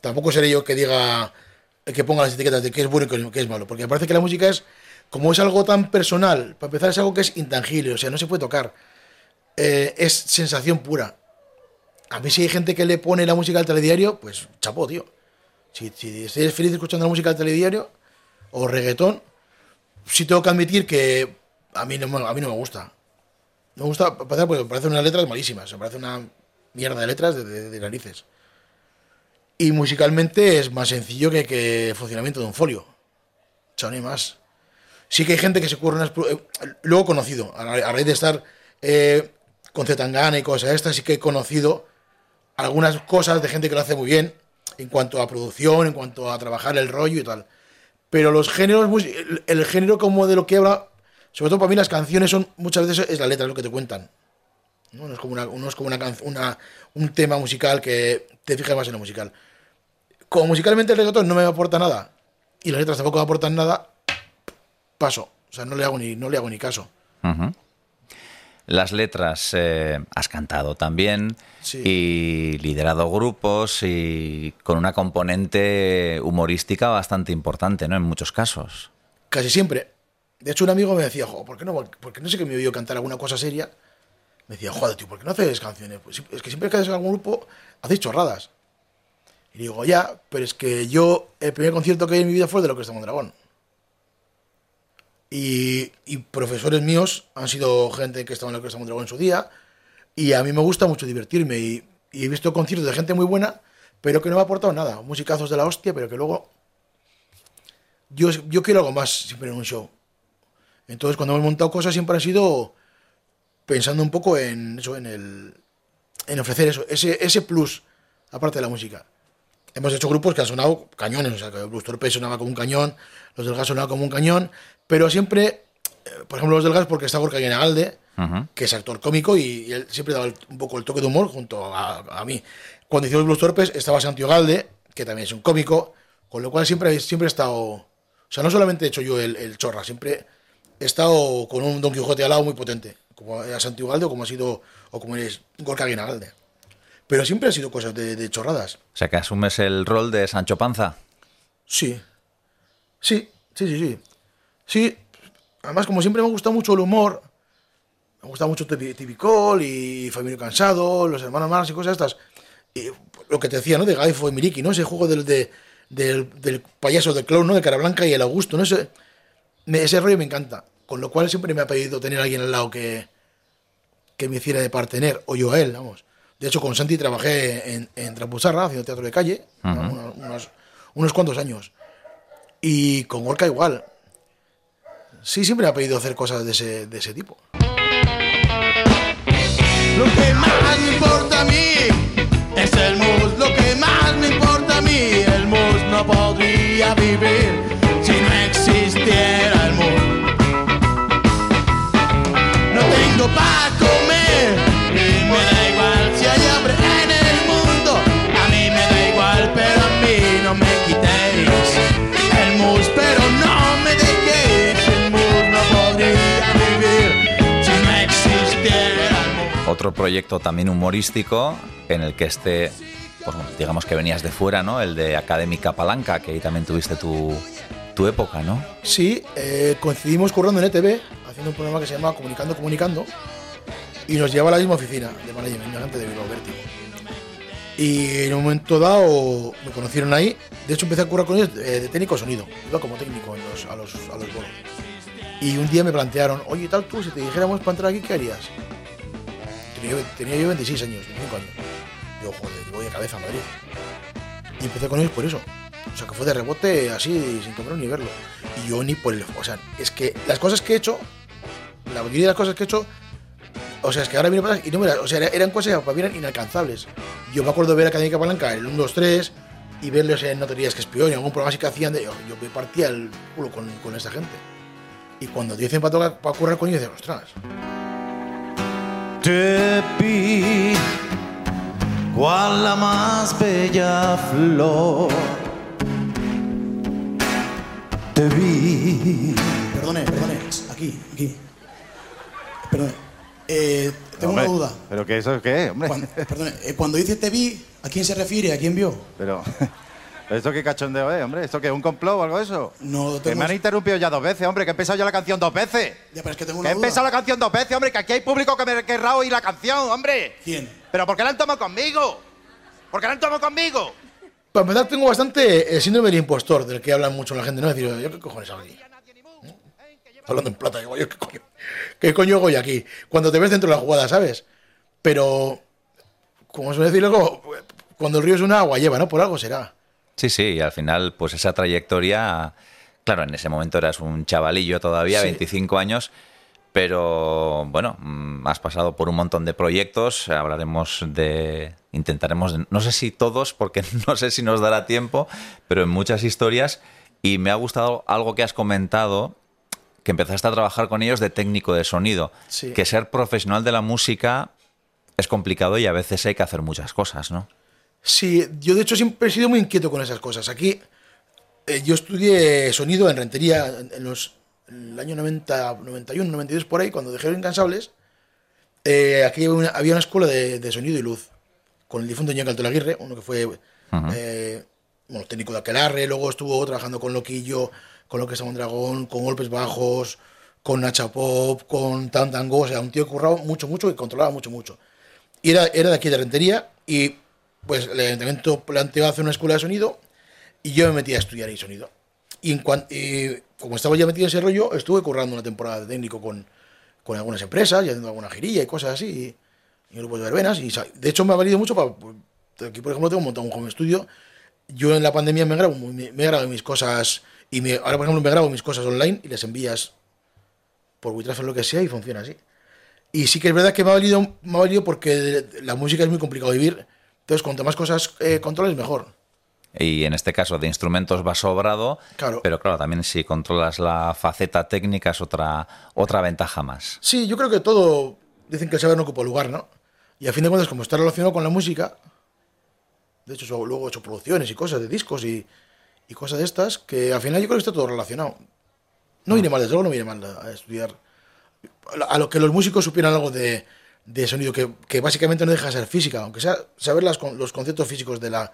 A: Tampoco seré yo que diga, que ponga las etiquetas de qué es bueno y qué es malo, porque me parece que la música es, como es algo tan personal, para empezar, es algo que es intangible, o sea, no se puede tocar. Eh, es sensación pura. A mí, si hay gente que le pone la música al telediario, pues chapó, tío. Si, si feliz escuchando la música del telediario o reggaetón, sí tengo que admitir que a mí no, a mí no me gusta. No me gusta, porque me parecen unas letras malísimas. Me parece una mierda de letras de narices. Y musicalmente es más sencillo que, que el funcionamiento de un folio. O sea, no hay más. Sí que hay gente que se ocurre unas... eh, Luego conocido, a, ra- a raíz de estar eh, con Zetangana y cosas estas, sí que he conocido algunas cosas de gente que lo hace muy bien en cuanto a producción, en cuanto a trabajar el rollo y tal. Pero los géneros, el, género como de lo que habla, sobre todo para mí las canciones son muchas veces es la letra, lo que te cuentan. No, es como, una, no es como una, una- un tema musical que te fijas más en lo musical. Como musicalmente el reggaetón no me aporta nada y las letras tampoco me aportan nada, paso. O sea, no le hago ni, no le hago ni caso.
B: Las letras eh, has cantado también
A: Sí.
B: y liderado grupos y con una componente humorística bastante importante, ¿no? En muchos casos.
A: Casi siempre. De hecho, un amigo me decía, "Jo, ¿por qué no, porque no sé que me oído cantar alguna cosa seria? Me decía, joder, tío, ¿por qué no haces canciones? Pues es que siempre que haces algún grupo, hacéis chorradas. Y digo, ya, pero es que yo, el primer concierto que hay en mi vida fue el de lo que está Mondragón. Y, profesores míos han sido gente que estaba en la Orquesta Mondragón en su día. Y a mí me gusta mucho divertirme. Y, y he visto conciertos de gente muy buena, pero que no me ha aportado nada. Musicazos de la hostia, pero que luego. Yo, yo quiero algo más siempre en un show. Entonces, cuando hemos montado cosas, siempre han sido pensando un poco en eso, en el. En ofrecer eso, ese, ese plus, aparte de la música. Hemos hecho grupos que han sonado cañones, o sea, que Blues Torpe sonaba como un cañón, los del gas sonaban como un cañón, pero siempre, eh, por ejemplo, los del gas, porque está Gorka Guinagalde,
B: Ujú.
A: que es actor cómico y, y él siempre daba el- un poco el toque de humor junto a, a mí. Cuando hicimos Blues Torpes estaba Santiago Galde, que también es un cómico, con lo cual siempre, siempre he estado... O sea, no solamente he hecho yo el, el chorra, siempre he estado con un Don Quijote al lado muy potente, como era Santiago Galde o como ha sido, o como es Gorka Guinagalde. Pero siempre han sido cosas de, de chorradas.
B: O sea que asumes el rol de Sancho Panza.
A: Sí. Sí, sí, sí, sí. Sí, además como siempre me gusta mucho el humor, me gusta mucho Tipicol y Familia Cansado, Los Hermanos Malos y cosas estas. Y lo que te decía, ¿no? De Gaifo y Miriki, ¿no? Ese juego del, de- del, del payaso, del clown, ¿no? De cara blanca y el Augusto, ¿no? Ese, rollo me encanta. Con lo cual siempre me ha pedido tener a alguien al lado que, que me hiciera de partener, o yo a él, vamos. De hecho, con Santi trabajé en, en Trampusarra, haciendo teatro de calle,
B: Ujú.
A: unos, unos- unos cuantos años. Y con Gorka igual. Sí, siempre me ha pedido hacer cosas de ese, de ese tipo.
C: Lo que más me importa a mí es el mus. Lo que más me importa a mí, el mus no podría vivir si no existiera el mus. para comer.
B: Otro proyecto también humorístico en el que este, pues, digamos que venías de fuera, ¿no? El de Académica Palanca, que ahí también tuviste tu, tu época, ¿no?
A: Sí, eh, coincidimos currando en ETV, haciendo un programa que se llama Comunicando, Comunicando, y nos lleva a la misma oficina de management, gente de Bilbao Vértigo. Y en un momento dado me conocieron ahí, de hecho empecé a currar con ellos eh, de técnico de sonido, iba como técnico en los- a, los, a los bolos. Y un día me plantearon, oye, tal tú, si te dijéramos para entrar aquí, ¿qué harías? Tenía, yo- tenía yo 26 años, 25 años. Yo, joder, voy de cabeza a Madrid. Y empecé con ellos por eso. O sea, que fue de rebote así, sin comer ni verlo. Y yo ni por el. O sea, es que las cosas que he hecho, la mayoría de las cosas que he hecho, o sea, es que ahora miro para y no. O sea, era- eran cosas que eran inalcanzables. Yo me acuerdo de ver a Académica Palanca el 1, 2, 3 y verlos en Notarías que Espión y algún programa así que hacían de. Yo, yo me partía el culo con, con esta gente. Y cuando dicen para, tocar- para currar con ellos, dices, ostras.
D: Te vi cual la más bella flor. Te vi.
A: Perdone, perdone, aquí, aquí. Perdone. Eh, tengo
D: Hombre,
A: una duda.
D: ¿Pero qué eso qué, hombre?
A: Cuando, perdone, eh, cuando dice te vi, ¿a quién se refiere? ¿A quién vio?
D: Pero, ¿pero ¿esto qué cachondeo es, hombre? ¿Esto qué es un complot o algo de eso?
A: No
D: Que
A: tengo.
D: me han interrumpido ya dos veces, hombre, que he empezado ya la canción dos veces.
A: Ya, pero es que tengo
D: Que
A: una
D: he
A: duda.
D: empezado la canción dos veces, hombre, que aquí hay público que me querrá oír la canción, hombre.
A: ¿Quién?
D: ¿Pero por qué la han tomado conmigo? ¿Por qué la han tomado conmigo?
A: Para empezar, tengo bastante el síndrome del impostor, del que hablan mucho la gente, ¿no? Es decir, ¿yo qué cojones hago aquí? ¿No? Hablando en plata, digo, ¿yo qué coño? ¿Qué coño hago yo aquí? Cuando te ves dentro de la jugada, ¿sabes? Pero, como suele decir luego, cuando el río es una agua lleva, ¿no? Por algo será.
B: Sí, sí, y al final, pues esa trayectoria, claro, en ese momento eras un chavalillo todavía,
A: Sí.
B: 25 años, pero bueno, mm, has pasado por un montón de proyectos, hablaremos de, intentaremos, de- no sé si todos, porque no sé si nos dará tiempo, pero en muchas historias, y me ha gustado algo que has comentado, que empezaste a trabajar con ellos de técnico de sonido,
A: Sí.
B: que ser profesional de la música es complicado y a veces hay que hacer muchas cosas, ¿no?
A: Sí, yo de hecho siempre he sido muy inquieto con esas cosas. Aquí eh, yo estudié sonido en Rentería en, los en el año 90, 91, 92 por ahí, cuando dejé los incansables. eh, aquí había una, había una escuela de, de sonido y luz con el difunto Ñeca Aguirre, uno que fue eh, bueno, técnico de Aquelarre, luego estuvo trabajando con Loquillo, con lo que es un dragón, con golpes bajos, con Nacha Pop, con Tan Tango, o sea, un tío que curraba mucho, mucho y controlaba mucho, mucho. Y era, era de aquí de Rentería y pues el ayuntamiento planteó hacer una escuela de sonido y yo me metí a estudiar ahí sonido. Y, en cuan- y como estaba ya metido en ese rollo, estuve currando una temporada de técnico con, con algunas empresas y haciendo alguna girilla y cosas así, y, y grupos de verbenas. Y de hecho me ha valido mucho para... Aquí, por ejemplo, tengo montado un home studio. Yo en la pandemia me grabo, me, me grabo mis cosas y me- ahora, por ejemplo, me grabo mis cosas online y las envías por WeTransfer lo que sea y funciona así. Y sí que es verdad que me ha valido, me ha valido porque la música es muy complicado vivir. Entonces, cuanto más cosas eh, controles, mejor.
B: Y en este caso de instrumentos va sobrado,
A: Claro.
B: pero claro, también si controlas la faceta técnica es otra, otra ventaja más.
A: Sí, yo creo que todo. Dicen que el saber no ocupa lugar, ¿no? Y a fin de cuentas, como está relacionado con la música. De hecho, luego he hecho producciones y cosas de discos y, y cosas de estas, que al final yo creo que está todo relacionado. No viene mal, desde luego no viene mal a, a estudiar. A lo que los músicos supieran algo de, de sonido, que, que básicamente no deja de ser física, aunque sea saber las, los conceptos físicos de la,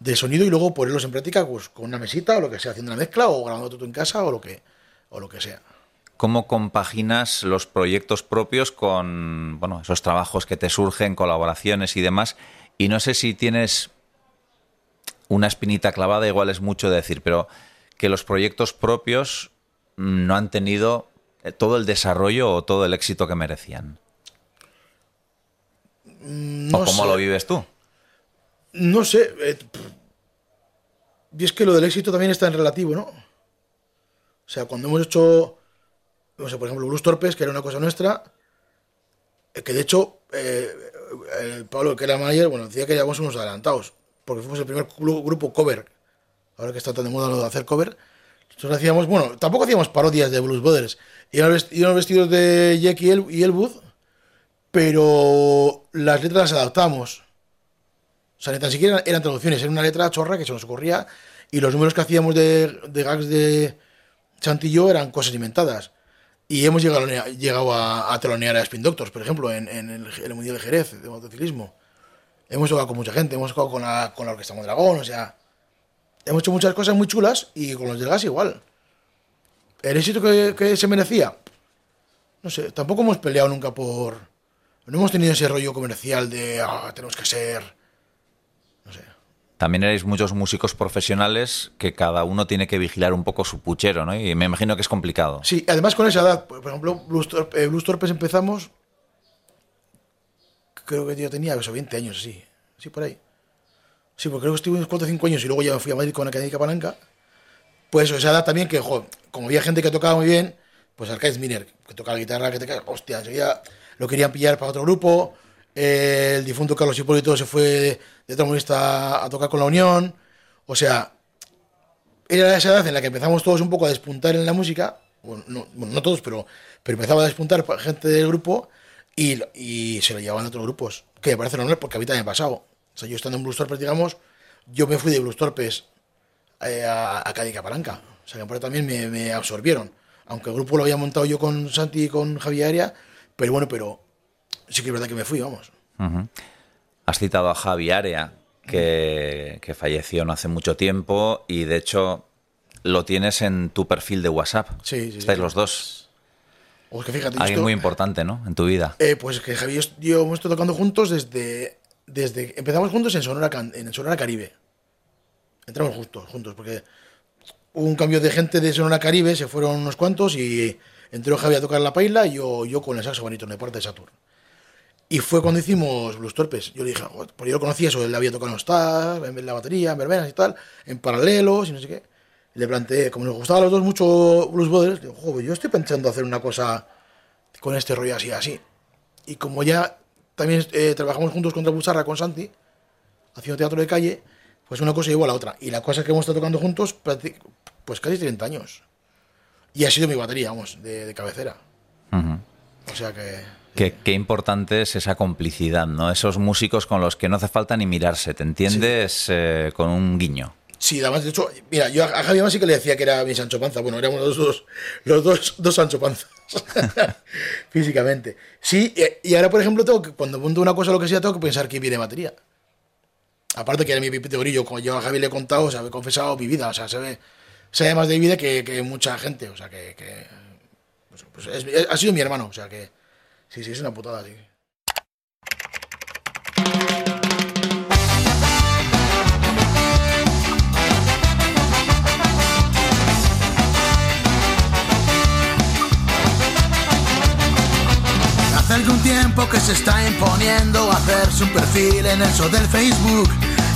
A: del sonido y luego ponerlos en práctica pues, con una mesita o lo que sea, haciendo una mezcla o grabando todo en casa o lo que, o lo que sea.
B: ¿Cómo compaginas los proyectos propios con bueno, esos trabajos que te surgen, colaboraciones y demás? Y no sé si tienes una espinita clavada, igual es mucho decir, pero que los proyectos propios no han tenido eh, todo el desarrollo o todo el éxito que merecían.
A: No
B: ¿O cómo
A: sé.
B: lo vives tú?
A: No sé. eh, y es que lo del éxito también está en relativo, ¿no? O sea, cuando hemos hecho, no sé, por ejemplo, Blues Torpes, que era una cosa nuestra, eh, que de hecho, eh, el Pablo, que era manager, bueno, decía que éramos unos adelantados, porque fuimos el primer grupo cover. Ahora que está tan de moda lo de hacer cover. Nosotros hacíamos, bueno, tampoco hacíamos parodias de Blues Brothers. Vest- íbamos vestidos de Jack y, el, y Elwood, pero las letras las adaptamos. O sea, ni tan siquiera eran traducciones, era una letra chorra que se nos ocurría y los números que hacíamos de, de gags de yo eran cosas inventadas. Y hemos llegado, llegado a, a telonear a Spin Doctors, por ejemplo, en, en el, Mundial de Jerez de motociclismo. Hemos tocado con mucha gente, hemos tocado con la, con la Orquesta Mondragón, o sea, hemos hecho muchas cosas muy chulas y con los del gas igual. ¿El éxito que se merecía? No sé, tampoco hemos peleado nunca por... No hemos tenido ese rollo comercial de, ah, tenemos que ser... No sé.
B: También erais muchos músicos profesionales que cada uno tiene que vigilar un poco su puchero, ¿no? Y me imagino que es complicado.
A: Sí, además con esa edad, por ejemplo, Blues, Torp- eh, Blues Torpes empezamos, creo que yo tenía eso, 20 años, así, sí, por ahí. Sí, porque creo que estuve unos 4 o 5 años y luego ya me fui a Madrid con la Académica Palanca. Pues esa edad también que, jo, como había gente que tocaba muy bien, pues Arcade Miner, que tocaba la guitarra, que te cae, hostia, enseguida lo querían pillar para otro grupo. eh, el difunto Carlos Hipólito se fue de trombonista a tocar con la Unión. O sea, era esa edad en la que empezamos todos un poco a despuntar en la música, bueno, no, bueno, no todos, pero, pero empezaba a despuntar gente del grupo y, y se lo llevaban a otros grupos, que me parece normal porque a mí también me ha pasado. O sea, yo estando en Blues Torpes, digamos, yo me fui de Blues Torpes eh, a, a Cádiz. O sea, que por eso también me, me absorbieron. Aunque el grupo lo había montado yo con Santi y con Javier Aria, pero bueno, pero sí que es verdad que me fui, vamos.
B: Has citado a Javi Area, que, que falleció no hace mucho tiempo y de hecho lo tienes en tu perfil de WhatsApp.
A: Sí, sí,
B: Estáis
A: sí.
B: los dos.
A: O es que fíjate,
B: Alguien
A: esto-
B: muy importante, ¿no? En tu vida.
A: Eh, pues que Javier y yo hemos estado tocando juntos desde, desde empezamos juntos en Sonora, en Sonora Caribe. Entramos juntos, juntos, porque hubo un cambio de gente de Sonora Caribe, se fueron unos cuantos y entró Javier a tocar la paila y yo, yo con el saxo bonito de parte de Saturn. Y fue cuando hicimos Blues Torpes. Yo le dije, porque yo lo conocía eso, él había tocado en los en la batería, en verbenas y tal, en paralelos y no sé qué. Le planteé, como nos gustaba a los dos mucho Blues Brothers, digo, joder, yo estoy pensando hacer una cosa con este rollo así, así. Y como ya también eh, trabajamos juntos contra Busarra con Santi, haciendo teatro de calle, pues una cosa llevó a la otra. Y la cosa que hemos estado tocando juntos, pues casi 30 años. Y ha sido mi batería, vamos, de, de cabecera.
B: Ujú.
A: O sea que...
B: Qué, qué importante es esa complicidad, ¿no? Esos músicos con los que no hace falta ni mirarse, ¿te entiendes? Eh, con un guiño.
A: Sí, además, de hecho, mira, yo a Javi además sí que le decía que era mi Sancho Panza. Bueno, éramos los dos, los dos, dos Sancho Panzas. Físicamente. Sí, y, ahora, por ejemplo, tengo que, cuando monto una cosa o lo que sea, tengo que pensar que viene batería. Aparte que era mi pipito grillo, como yo a Javi le he contado, o sea, he confesado mi vida, o sea, se ve, sabe más de vida que, que mucha gente, o sea, que, pues, pues es- ha sido mi hermano, o sea, que sí, sí, es una putada, sí.
C: Hace algún tiempo que se está imponiendo hacerse un perfil en eso del Facebook.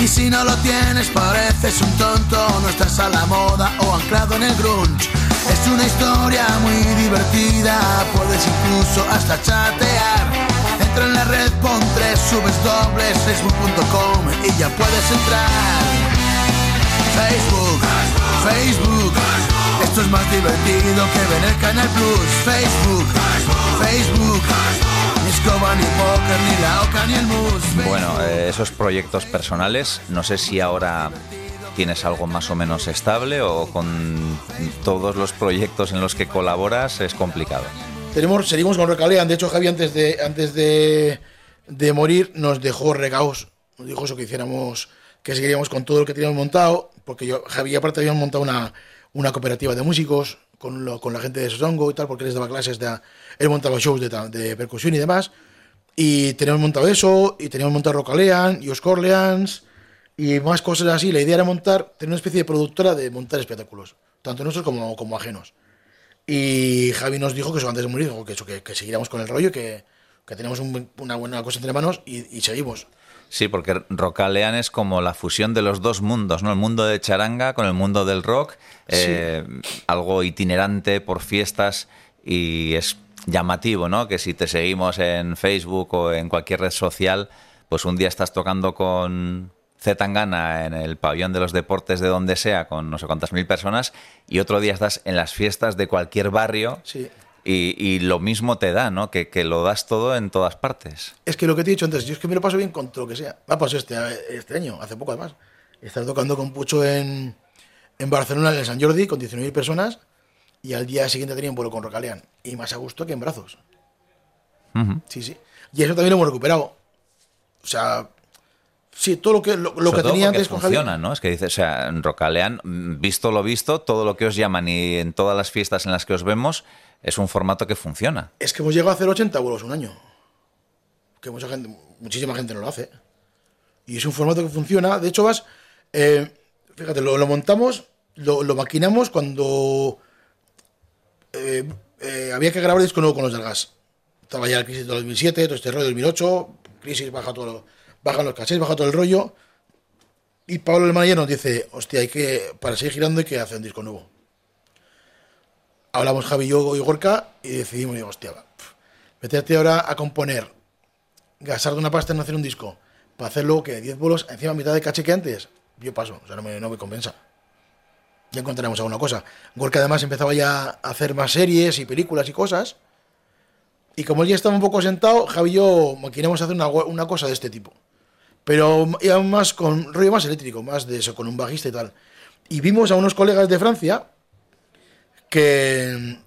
C: Y si no lo tienes pareces un tonto, no estás a la moda o anclado en el grunge. Es una historia muy divertida, puedes incluso hasta chatear. Entra en la red, pon tres subes dobles, facebook.com y ya puedes entrar. Facebook, Facebook, esto es más divertido que ver el Canal Plus. Facebook, Facebook,
B: Bueno, eh, esos proyectos personales, no sé si ahora tienes algo más o menos estable o con todos los proyectos en los que colaboras es complicado.
A: Tenemos, seguimos con Recalean. De hecho, Javi antes de, antes de, de morir nos dejó regaos. Nos dijo eso que hiciéramos, que seguiríamos con todo lo que teníamos montado. Porque yo, Javi aparte habíamos montado una, una cooperativa de músicos con, la gente de Sosongo y tal, porque les daba clases de... Él montaba shows de, percusión y demás. Y teníamos montado eso, y teníamos montado Rocalean y Oscar Orleans y más cosas así. La idea era montar, tener una especie de productora de montar espectáculos, tanto nuestros como, como ajenos. Y Javi nos dijo que eso antes de morir, dijo que eso, que, que con el rollo, que, que tenemos un- una buena cosa entre manos y seguimos.
B: Sí, porque Rocalean es como la fusión de los dos mundos, ¿no? El mundo de charanga con el mundo del rock, eh, algo itinerante por fiestas y es llamativo, ¿no? Que si te seguimos en Facebook o en cualquier red social, pues un día estás tocando con Zetangana en el pabellón de los deportes de donde sea con no sé cuántas mil personas y otro día estás en las fiestas de cualquier barrio
A: Sí.
B: Y, y lo mismo te da, ¿no? Que, que lo das todo en todas partes.
A: Es que lo que te he dicho antes, yo es que me lo paso bien con todo lo que sea. Me ha pasado este, este año, hace poco además. Estar tocando con Pucho en, en Barcelona, en el San Jordi, con 19.000 personas, y al día siguiente tenía un vuelo con Rocalean. Y más a gusto que en brazos. Sí, sí. Y eso también lo hemos recuperado. O sea, sí, todo lo que, lo, lo que tenía antes con
B: funciona, ¿no? Es que dices, o sea, en Rocalean, visto lo visto, todo lo que os llaman y en todas las fiestas en las que os vemos, es un formato que funciona.
A: Es que hemos llegado a hacer 80 vuelos un año. Que mucha gente, muchísima gente no lo hace. Y es un formato que funciona. De hecho, vas. eh, fíjate, lo, montamos, lo, maquinamos cuando eh, eh, había que grabar el disco nuevo con los del gas. Estaba ya la crisis de 2007, todo este rollo del 2008, crisis, baja todo, bajan los cachés, baja todo el rollo. Y Pablo el manager nos dice, hostia, hay que, para seguir girando hay que hacer un disco nuevo. Hablamos Javi, yo y Gorka y decidimos, digo, hostia, meterte ahora a componer, gastar de una pasta en hacer un disco, para hacerlo que 10 bolos encima mitad de caché que antes, yo paso, o sea, no me, no me compensa. Ya encontraremos alguna cosa. Gorka además empezaba ya a hacer más series y películas y cosas. Y como él ya estaba un poco sentado, Javi y yo maquinamos hacer una, una cosa de este tipo. Pero ya más con rollo más eléctrico, más de eso, con un bajista y tal. Y vimos a unos colegas de Francia que,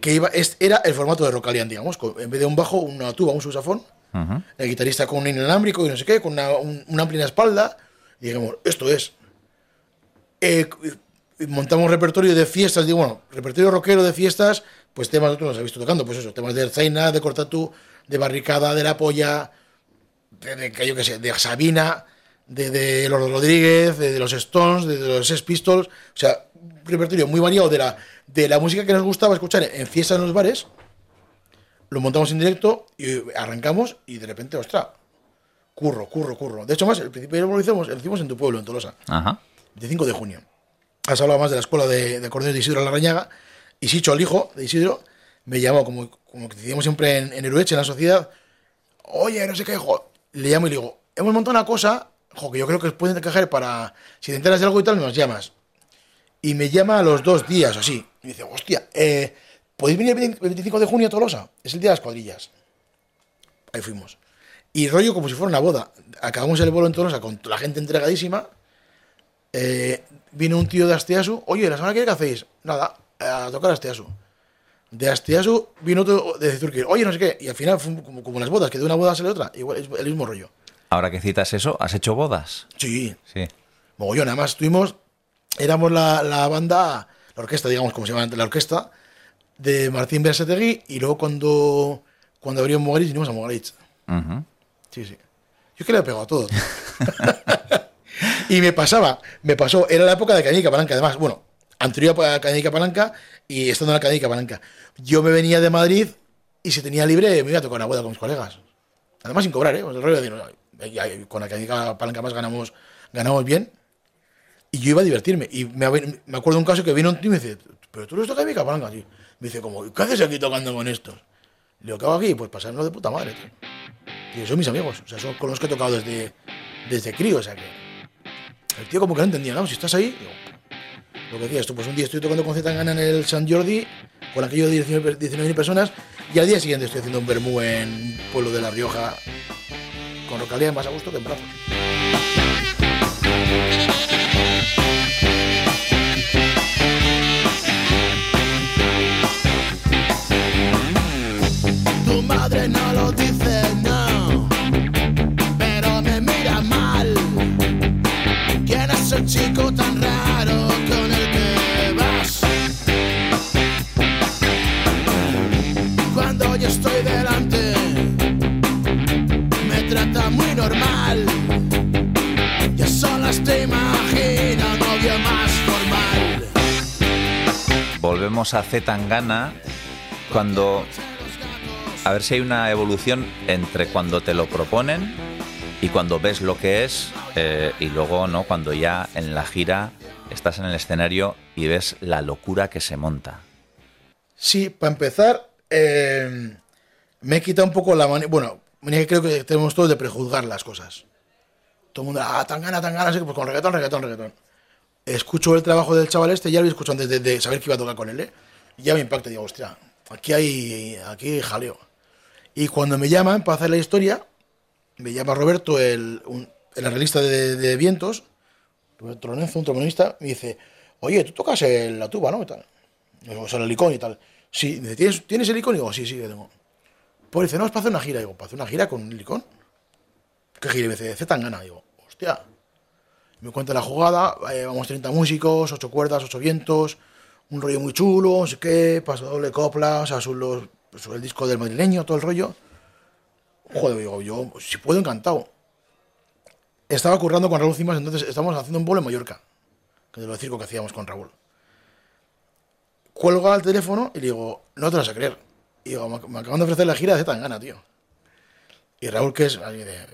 A: que iba, era el formato de Rocalian, digamos, en vez de un bajo, una tuba, un susafón,
B: Ujú.
A: el guitarrista con un inalámbrico y no sé qué, con una, un, una amplia espalda, y digamos, esto es. Eh, montamos un repertorio de fiestas, digo, bueno, repertorio rockero de fiestas, pues temas otros los he visto tocando, pues eso, temas de Zaina, de Cortatú, de Barricada, de La Polla, de, de, yo qué sé, de Sabina, de, de los Rodríguez, de, de los Stones, de, de los Sex Pistols, o sea, un repertorio muy variado de la, de la música que nos gustaba escuchar en fiestas en los bares, lo montamos en directo y arrancamos y de repente, ostras, curro, curro, curro. De hecho, más, el principio lo hicimos, lo hicimos en tu pueblo, en Tolosa.
B: Ajá.
A: 25 de junio. Has hablado más de la escuela de, de acordeones de Isidro Larrañaga. Y Sicho, el hijo de Isidro, me llamó, como, como que decíamos siempre en, en Erueche, en la sociedad. Oye, no sé qué, jo. Le llamo y le digo, hemos montado una cosa, jo, que yo creo que os pueden encajar para. Si te enteras de algo y tal, nos llamas. Y me llama a los dos días, así. Y dice, hostia, eh, ¿podéis venir el 20 el 25 de junio a Tolosa? Es el día de las cuadrillas. Ahí fuimos. Y rollo como si fuera una boda. Acabamos el vuelo en Tolosa con la gente entregadísima. Eh, vino un tío de Asteasu. Oye, ¿la semana que viene qué hacéis? Nada, a tocar Asteasu. De Asteasu vino otro de Zurkir. Oye, no sé qué. Y al final, fue como, como las bodas, que de una boda sale otra. Igual, es el mismo rollo.
B: Ahora que citas eso, ¿has hecho bodas?
A: Sí,
B: Sí.
A: mogollón. Además, estuvimos, éramos la, la banda, la orquesta, digamos, como se llama la orquesta, de Martín Bersetegui. Y luego cuando, cuando abrió Mogaritz, vinimos a Mogaritz. Sí, sí. Yo es que le he pegado a todo. y me pasaba, me pasó, era la época de Cañica Palanca, además, bueno, anterior a Cañica Palanca y estando en la Cañica Palanca. Yo me venía de Madrid y si tenía libre me iba a tocar una boda con mis colegas. Además sin cobrar, ¿eh? Pues el rollo de, "Ay, ya, con la Cañica Palanca más ganamos, ganamos bien. Y yo iba a divertirme. Y me, me acuerdo un caso que vino un tío y me dice, pero tú eres de Cañica Palanca, tío. Me dice, como, ¿qué haces aquí tocando con estos? Le digo, ¿qué hago aquí? Pues pasarlo de puta madre, tío. Y son mis amigos, o sea, son con los que he tocado desde, desde crío, o sea que. El tío como que no entendía, ¿no? Si estás ahí, digo, lo que decías tú, pues un día estoy tocando con Zetangana en el San Jordi, con aquello de 19 19.000 personas, y al día siguiente estoy haciendo un bermú en pueblo de La Rioja, con localidad más a gusto que en brazos.
B: Volvemos a Z Tangana cuando. A ver si hay una evolución entre cuando te lo proponen y cuando ves lo que es, eh, y luego, ¿no? Cuando ya en la gira estás en el escenario y ves la locura que se monta.
A: Sí, para empezar, eh, me he quitado un poco la manía. Bueno, que creo que tenemos todos de prejuzgar las cosas. Todo el mundo, ah, tan gana, tan gana, pues con reggaetón, reggaetón, reggaetón. Escucho el trabajo del chaval este, ya lo he escuchado antes de, saber que iba a tocar con él, ¿eh? Y ya me impacta, digo, hostia, aquí hay, aquí jaleo. Y cuando me llaman para hacer la historia, me llama Roberto, el, el analista de, de vientos, Roberto Lorenzo, un trombonista, me dice, oye, tú tocas el- la tuba, ¿no? Y O sea, el licón y tal. Sí, ¿tienes, ¿tienes el licón? Y digo, sí, sí, que tengo. Pues dice, no, es para hacer una gira. Digo, ¿para hacer una gira con un licón? ¿Qué gira? Y me dice, Z Tangana. Digo, hostia. Me cuenta la jugada, eh, vamos 30 músicos, 8 cuerdas, 8 vientos, un rollo muy chulo, no sé qué, paso doble copla, o sea, sobre, el disco del madrileño, todo el rollo. Joder, digo, yo, si puedo, encantado. Estaba currando con Raúl Cimas, entonces estábamos haciendo un vuelo en Mallorca, que de lo circo que hacíamos con Raúl. Cuelgo al teléfono y le digo, no te vas a creer. Y digo, me, acaban de ofrecer la gira de Tangana, tío. Y Raúl, que es alguien de,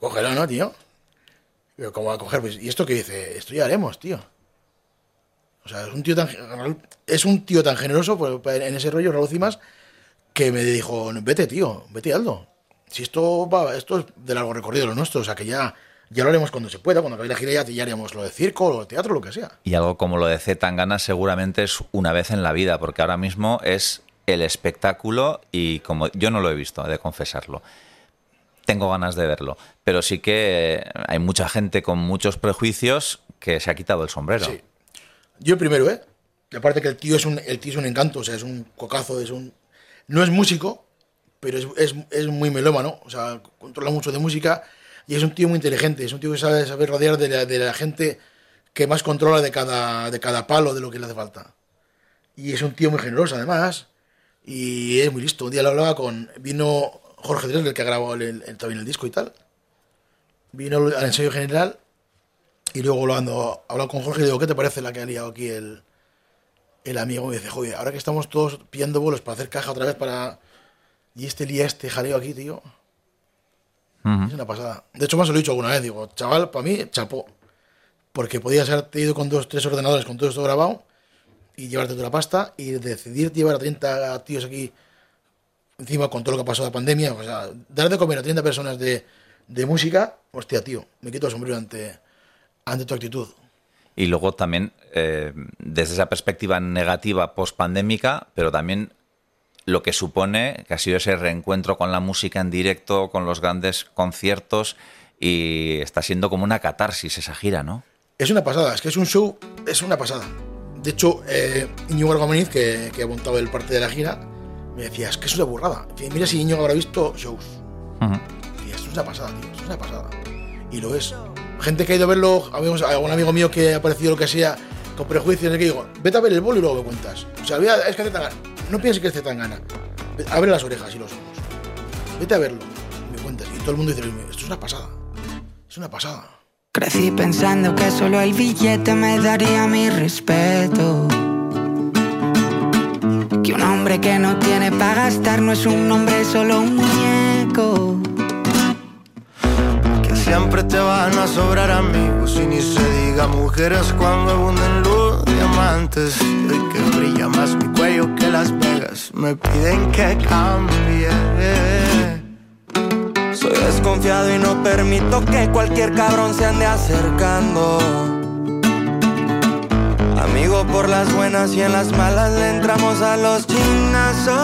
A: cógelo, ¿no, tío? Pues, ¿Y esto qué dice? Esto ya haremos, tío. O sea, es un tío tan, es un tío tan generoso pues, en ese rollo, Raúl Cimas, que me dijo, vete, tío, vete, Aldo. Si esto va, esto es de largo recorrido lo nuestro, o sea que ya, ya lo haremos cuando se pueda, cuando acabe la gira ya, ya haremos lo de circo, lo de teatro, lo que sea.
B: Y algo como lo de Z Tangana seguramente es una vez en la vida, porque ahora mismo es el espectáculo y como yo no lo he visto, de confesarlo. Tengo ganas de verlo, pero sí que hay mucha gente con muchos prejuicios que se ha quitado el sombrero.
A: Sí. Yo primero, ¿eh? Y aparte que el tío es un, el tío es un encanto, o sea, es un cocazo, es un... No es músico, pero es, es, es muy melómano, o sea, controla mucho de música y es un tío muy inteligente, es un tío que sabe, sabe rodear de la, de la gente que más controla de cada, de cada palo de lo que le hace falta. Y es un tío muy generoso, además, y es muy listo. Un día lo hablaba con... Vino Jorge Dresler, que grabado el, el- también el disco y tal. Vino al ensayo general y luego hablando, hablando con Jorge, le digo, ¿qué te parece la que ha liado aquí el, el amigo? Me dice, joder, ahora que estamos todos pillando vuelos para hacer caja otra vez para... Y este lía este jaleo aquí, tío. Es una pasada. De hecho, más lo he dicho alguna vez, digo, chaval, para mí, chapó. Porque podías haberte ido con dos, tres ordenadores con todo esto grabado y llevarte toda la pasta y decidir llevar a 30 tíos aquí encima con todo lo que ha pasado la pandemia, o sea, dar de comer a 30 personas de, de música, hostia, tío, me quito el sombrero ante, ante tu actitud.
B: Y luego también, eh, desde esa perspectiva negativa post-pandémica, pero también lo que supone que ha sido ese reencuentro con la música en directo, con los grandes conciertos, y está siendo como una catarsis esa gira, ¿no?
A: Es una pasada, es que es un show, es una pasada. De hecho, eh, Íñigo Argomeniz, que, que ha montado el parte de la gira, me decía, es que es una burrada. Mira si Íñigo habrá visto shows. Es una pasada, tío, es una pasada. Y lo es. Gente que ha ido a verlo, amigos, algún amigo mío que ha aparecido lo que sea, con prejuicios, que digo, vete a ver el bolo y luego me cuentas. O sea, es que hace tan gana. No pienses que es tan gana. Abre las orejas y los ojos. Vete a verlo. y Me cuentas. Y todo el mundo dice, esto es una pasada. Es una pasada.
E: Crecí pensando que solo el billete me daría mi respeto. Que un hombre que no tiene para gastar no es un hombre, solo un muñeco.
C: Siempre te van a sobrar amigos y ni se diga mujeres cuando abunden los diamantes. Hoy que brilla más mi cuello que Las Vegas, me piden que cambie. Soy desconfiado y no permito que cualquier cabrón se ande acercando. Amigo por las buenas y en las malas le entramos a los chinazos.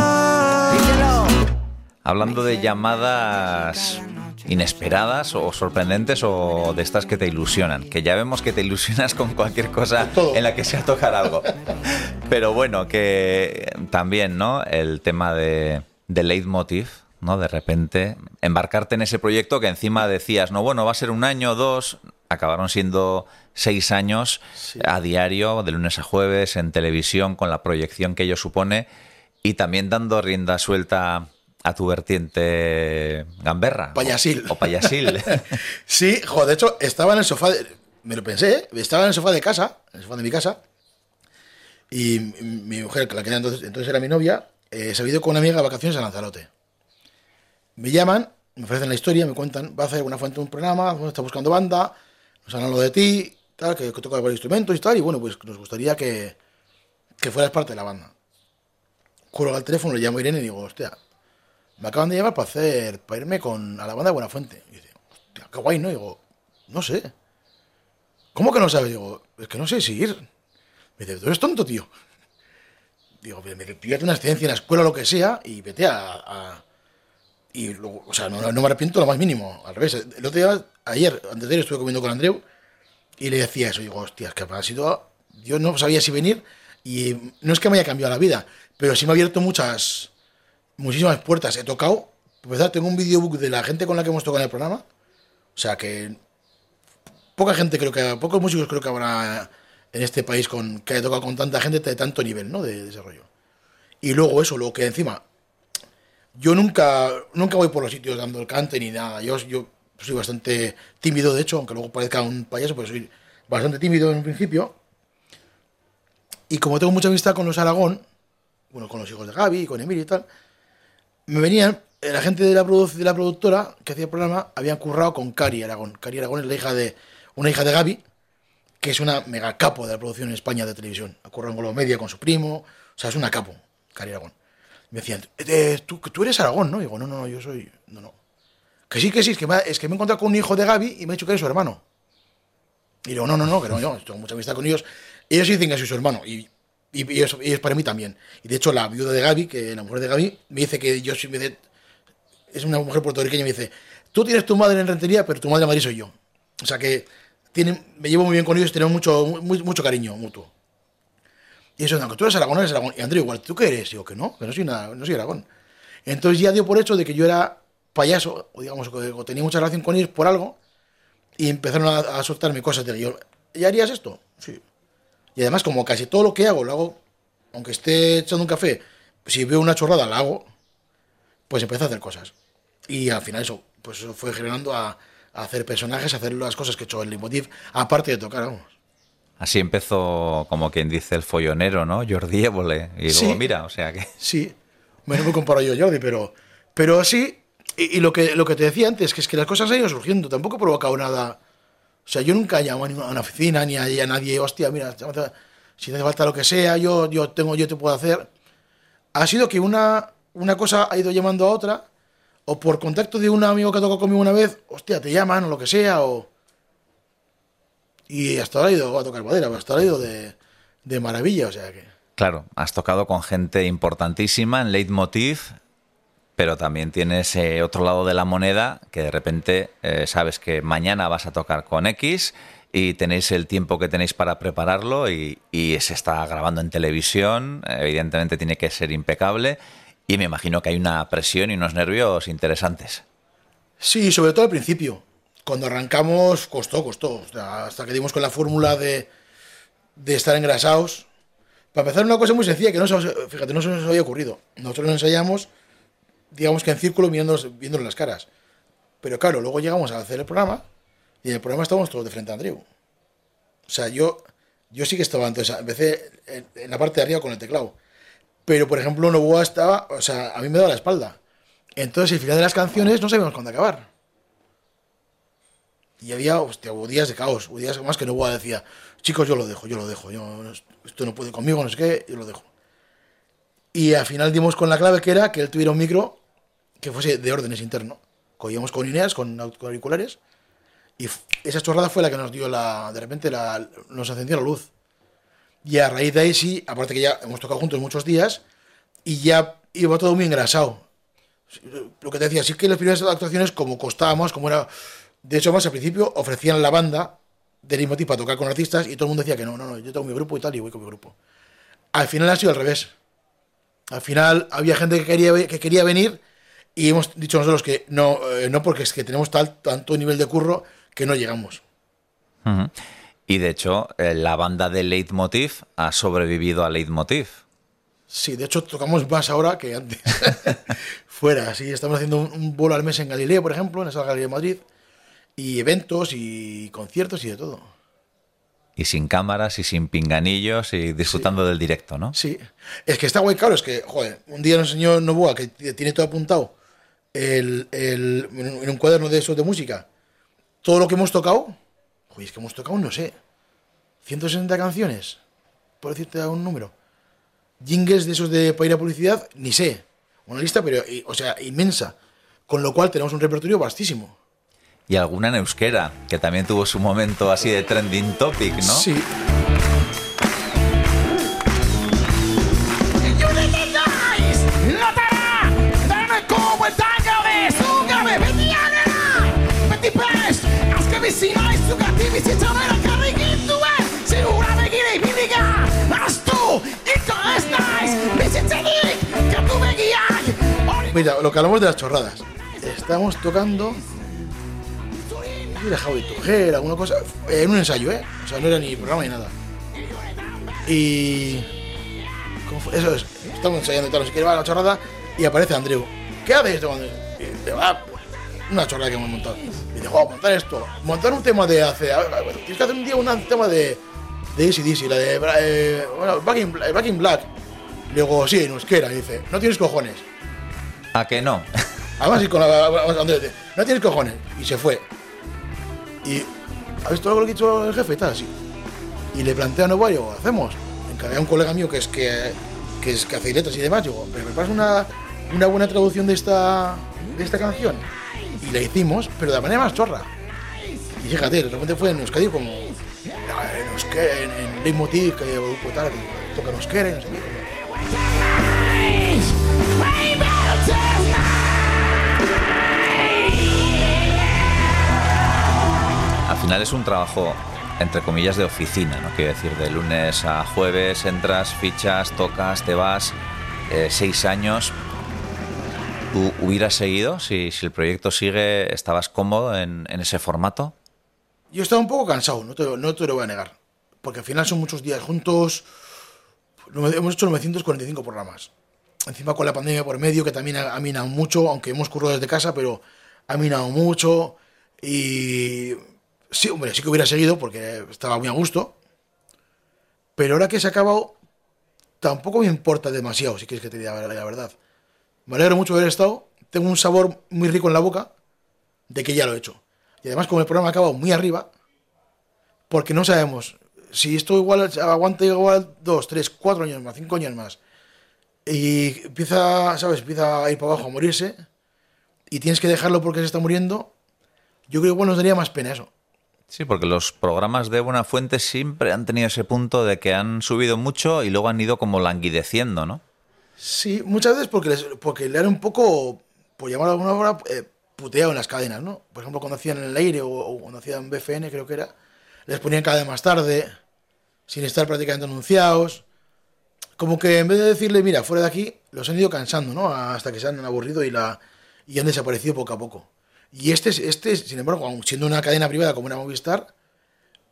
B: Hablando de llamadas inesperadas o sorprendentes o de estas que te ilusionan, que ya vemos que te ilusionas con cualquier cosa en la que sea tocar algo. Pero bueno, que también, ¿no? El tema de, de leitmotiv, ¿no? De repente embarcarte en ese proyecto que encima decías, no, bueno, va a ser un año, dos, acabaron siendo seis años a diario, de lunes a jueves, en televisión, con la proyección que ello supone, y también dando rienda suelta a tu vertiente gamberra.
A: Payasil.
B: O, o payasil.
A: Sí, joder, de hecho, estaba en el sofá, de- me lo pensé, estaba en el sofá de casa, en el sofá de mi casa, y mi, mujer, que la que entonces, entonces era mi novia, eh, se ha ido con una amiga de vacaciones a Lanzarote. Me llaman, me ofrecen la historia, me cuentan, va a hacer una fuente un programa, está buscando banda, nos hablan lo de ti, tal, que, que toca varios instrumentos y tal, y bueno, pues nos gustaría que, que fueras parte de la banda. Cuelgo al teléfono, le llamo a Irene y digo, hostia, me acaban de llamar para hacer, para irme con, a la banda de Buenafuente. Y dice, hostia, qué guay, ¿no? Y digo, no sé. ¿Cómo que no sabes? Digo, es que no sé si ir. Me dice, tú eres tonto, tío. Digo, "Pero me- píllate una excedencia en la escuela o lo que sea y vete a. y luego, o sea, no, me arrepiento lo más mínimo. Al revés. El otro día, ayer, antes de ayer, estuve comiendo con Andreu y le decía eso. Digo, hostias, que ha sido. Yo no sabía si venir y no es que me haya cambiado la vida, pero sí me ha abierto muchas. Muchísimas puertas. He tocado. Empezar, tengo un videobook de la gente con la que hemos tocado en el programa. O sea que poca gente creo que pocos músicos creo que habrá en este país con que haya tocado con tanta gente de tanto nivel ¿no? de desarrollo y luego eso lo que encima yo nunca nunca voy por los sitios dando el cante ni nada yo yo soy bastante tímido de hecho aunque luego parezca un payaso pero soy bastante tímido en principio y como tengo mucha amistad con los Aragón bueno con los hijos de Gaby con Emilio y tal me venían eh, la gente de la, de la productora que hacía el programa habían currado con Cari Aragón. Cari Aragón es la hija de una hija de Gaby, que es una mega capo de la producción en España de televisión. Ha currado en Globo Media con su primo, o sea, es una capo, Cari Aragón. Me decían, "Eh, tú, tú eres Aragón, ¿no? Y digo, no, no, yo soy, no, no. Que sí, que sí, es que me, es que me he encontrado con un hijo de Gaby y me ha dicho que eres su hermano. Y digo, no, no, no, que no, yo tengo mucha amistad con ellos. Ellos sí dicen que soy su hermano y, y, y y es para mí también. Y de hecho, la viuda de Gaby, que la mujer de Gaby, me dice que yo soy, de- es una mujer puertorriqueña y me dice, tú tienes tu madre en Rentería, pero tu madre en Madrid soy yo. O sea que tienen, me llevo muy bien con ellos, tenemos mucho, mucho cariño mutuo. Y eso, aunque tú eres Aragón, eres Aragón. Y Andrés, igual, ¿tú qué eres? Digo que no, que no soy, nada, no soy Aragón. Entonces ya dio por hecho de que yo era payaso, o digamos, o tenía mucha relación con ellos por algo, y empezaron a, a soltarme cosas de yo, ¿ya harías esto? Sí. Y además, como casi todo lo que hago, lo hago, aunque esté echando un café, si veo una chorrada, la hago, pues empecé a hacer cosas. Y al final eso, pues eso fue generando a, a hacer personajes, a hacer las cosas que he hecho en Leitmotiv, aparte de tocar, vamos.
B: Así empezó, como quien dice, el follonero, ¿no? Jordi Évole. Y luego, mira, o sea que...
A: Sí, me no me comparo yo a Jordi, pero, pero sí, y, y lo, que, lo que te decía antes, que es que las cosas han ido surgiendo, tampoco he provocado nada. O sea, yo nunca llamo a una oficina ni a, a nadie, hostia, mira, si te hace falta lo que sea, yo, yo tengo, yo te puedo hacer. Ha sido que una, una cosa ha ido llamando a otra, o por contacto de un amigo que tocó conmigo una vez, hostia, te llaman o lo que sea, o... Y hasta ahora he ido a tocar madera, hasta ahora he ido de, de maravilla, o sea que...
B: Claro, has tocado con gente importantísima en Leitmotiv, pero también tienes eh, otro lado de la moneda que de repente eh, sabes que mañana vas a tocar con X y tenéis el tiempo que tenéis para prepararlo y, se está grabando en televisión, evidentemente tiene que ser impecable y me imagino que hay una presión y unos nervios interesantes.
A: Sí, sobre todo al principio. Cuando arrancamos costó, costó. Hasta que dimos con la fórmula de, de estar engrasados. Para empezar, una cosa muy sencilla que no se, fíjate, no se nos había ocurrido. Nosotros nos ensayamos, digamos que en círculo, mirándonos, viéndonos las caras. Pero claro, luego llegamos a hacer el programa y en el programa estábamos todos de frente a Andreu. O sea, yo, yo sí que estaba, entonces empecé en, en la parte de arriba con el teclado. Pero, por ejemplo, Novoa estaba, o sea, a mí me daba la espalda. Entonces, el final de las canciones no sabíamos cuándo acabar. Y había, hostia, hubo días de caos, hubo días más que Novoa decía, chicos, yo lo dejo, yo lo dejo, yo, esto no puede conmigo, no sé qué, yo lo dejo. Y al final dimos con la clave que era que él tuviera un micro que fuese de órdenes interno. Cogíamos con Ineas, con auriculares, y esa chorrada fue la que nos dio la, de repente la, nos encendió la luz. Y a raíz de ahí sí, aparte que ya hemos tocado juntos muchos días, y ya iba todo muy engrasado. Lo que te decía, sí que las primeras actuaciones, como costábamos, como era. De hecho, más al principio ofrecían la banda del Leitmotiv para tocar con artistas y todo el mundo decía que no, no, no, yo tengo mi grupo y tal, y voy con mi grupo. Al final ha sido al revés. Al final había gente que quería, que quería venir y hemos dicho nosotros que no, eh, no porque es que tenemos tal, tanto nivel de curro que no llegamos.
B: Y de hecho, eh, la banda de Leitmotiv ha sobrevivido a Leitmotiv.
A: Sí, de hecho tocamos más ahora que antes. Fuera, sí, estamos haciendo un, un bolo al mes en Galileo, por ejemplo, en esa Galería de Madrid, y eventos y conciertos y de todo.
B: Y sin cámaras y sin pinganillos y disfrutando del directo, ¿no?
A: Sí, es que está guay, claro, es que, joder, un día nos enseñó Novoa que tiene todo apuntado el, el- en un- cuaderno de esos de música, todo lo que hemos tocado, joder, es que hemos tocado, no sé, 160 canciones, por decirte un número. Jingles de esos de para ir a publicidad, ni sé. Una lista, pero, y- o sea, inmensa. Con lo cual tenemos un repertorio vastísimo.
B: Y alguna en euskera, que también tuvo su momento así de trending topic, ¿no?
A: Sí.
F: sina ez zugatik zara karri gintuen Zirurak egin bildiga Aztu, ito ez naiz Bizitzadik, katu begiak
A: Mira, lo que hablamos de las chorradas Estamos tocando Mira, Javi Tujera, alguna cosa En un ensayo, ¿eh? O sea, no era ni programa ni nada Y... Eso es, estamos ensayando y tal, así que va la chorrada y aparece Andreu. ¿Qué haces? Te va una chorrada que hemos montado. Dijo, oh, montar esto. Montar un tema de hace. Tienes que hacer un día un tema de. De ACDC, la de. eh, bueno, Back in, Back in Black. Y luego, sí, en euskera. Y dice, no tienes cojones.
B: ¿A que no?
A: Además, y con la, dice, no tienes cojones. Y se fue. Y, ¿has visto algo que ha dicho el jefe? Y tal, así. Y le plantea a nuevo, digo, hacemos. Encargué a un colega mío que es que, que es que hace letras y demás. Digo, ¿me preparas una, una buena traducción de esta, de esta canción? Y la hicimos, pero de la manera más chorra. Y fíjate, de repente fue en Euskadi como. En Euskera, en, Leitmotiv, que tal, toca en Euskera y no sé.
B: Al final es un trabajo, entre comillas, de oficina, ¿no? Quiero decir, de lunes a jueves entras, fichas, tocas, te vas, eh, seis años. ¿Tú hubieras seguido? Si, si el proyecto sigue, ¿estabas cómodo en, en ese formato?
A: Yo estaba un poco cansado, no te, no te lo voy a negar. Porque al final son muchos días juntos. Hemos hecho 945 programas. Encima con la pandemia por medio, que también ha, ha minado mucho, aunque hemos currado desde casa, pero ha minado mucho. Y sí, hombre, sí que hubiera seguido porque estaba muy a gusto. Pero ahora que se ha acabado, tampoco me importa demasiado, si quieres que te diga la verdad. Me alegro mucho de haber estado. Tengo un sabor muy rico en la boca de que ya lo he hecho. Y además, como el programa ha acabado muy arriba, porque no sabemos si esto igual aguanta igual dos, tres, cuatro años más, cinco años más, y empieza, ¿sabes? Empieza a ir para abajo, a morirse, y tienes que dejarlo porque se está muriendo, yo creo que igual nos daría más pena eso.
B: Sí, porque los programas de Buena Fuente siempre han tenido ese punto de que han subido mucho y luego han ido como languideciendo, ¿no?
A: Sí, muchas veces porque, les, porque le han un poco, por llamarlo de alguna forma, eh, puteado en las cadenas, ¿no? Por ejemplo, cuando hacían en el aire o, o cuando hacían BFN, creo que era, les ponían cada vez más tarde, sin estar prácticamente anunciados. Como que en vez de decirle, mira, fuera de aquí, los han ido cansando, ¿no? Hasta que se han aburrido y, la, y han desaparecido poco a poco. Y este, este sin embargo, siendo una cadena privada como una Movistar,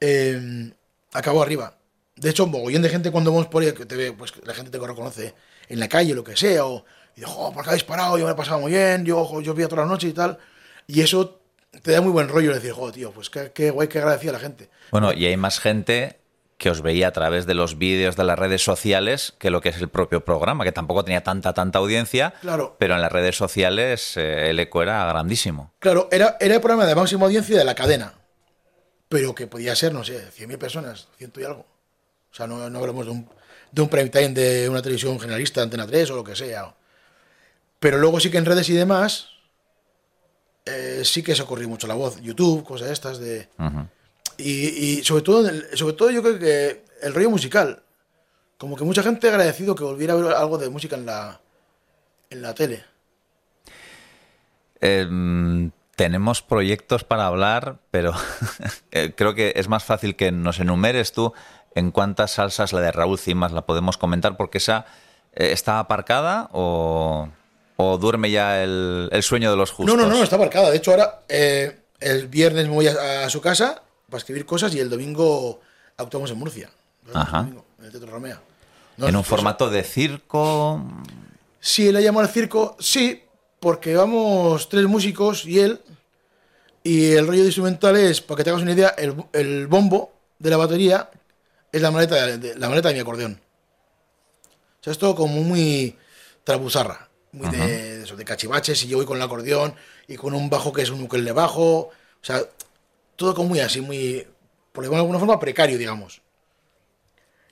A: eh, acabó arriba. De hecho, un mogollón de gente cuando vamos por ahí, que te ve, pues la gente te reconoce en la calle, lo que sea, o y dice, "Jo, ¿por qué habéis parado? Yo me he pasado muy bien, yo, yo vi toda la noche y tal. Y eso te da muy buen rollo decir, joder, tío, pues qué, qué guay, qué agradecida la gente.
B: Bueno, y hay más gente que os veía a través de los vídeos de las redes sociales que lo que es el propio programa, que tampoco tenía tanta, tanta audiencia,
A: Claro.
B: pero en las redes sociales eh, el eco era grandísimo.
A: Claro, era, era el programa de máxima audiencia de la cadena, pero que podía ser, no sé, 100.000 personas, ciento y algo. O sea, no, no hablamos de un, de un prime time de una televisión generalista, Antena 3 o lo que sea. Pero luego sí que en redes y demás, eh, sí que se ocurrió mucho la voz. YouTube, cosas estas de... Y, y sobre, todo, el- sobre todo yo creo que el rollo musical. Como que mucha gente ha agradecido que volviera a ver algo de música en la, en la tele.
B: Em, tenemos proyectos para hablar, pero eh, creo que es más fácil que nos enumeres tú en cuántas salsas la de Raúl Cimas la podemos comentar, porque esa eh, está aparcada o, o duerme ya el, el sueño de los justos.
A: No, no, no, está marcada. De hecho, ahora eh, el viernes me voy a, a su casa para escribir cosas y el domingo actuamos en Murcia.
B: Ajá.
A: El domingo, en el Teatro Romea. No,
B: en un
A: pues,
B: formato de circo.
A: Sí, le llamo al circo, sí, porque vamos tres músicos y él. Y el rollo de instrumental es, para que te hagas una idea, el, el bombo de la batería es la maleta de, de- la maleta de mi acordeón. O sea, es todo como muy trabuzarra, muy de, de eso, de cachivaches, y yo voy con el acordeón y con un bajo que es un ukelele bajo. O sea, todo como muy así, muy, por de alguna forma, precario, digamos.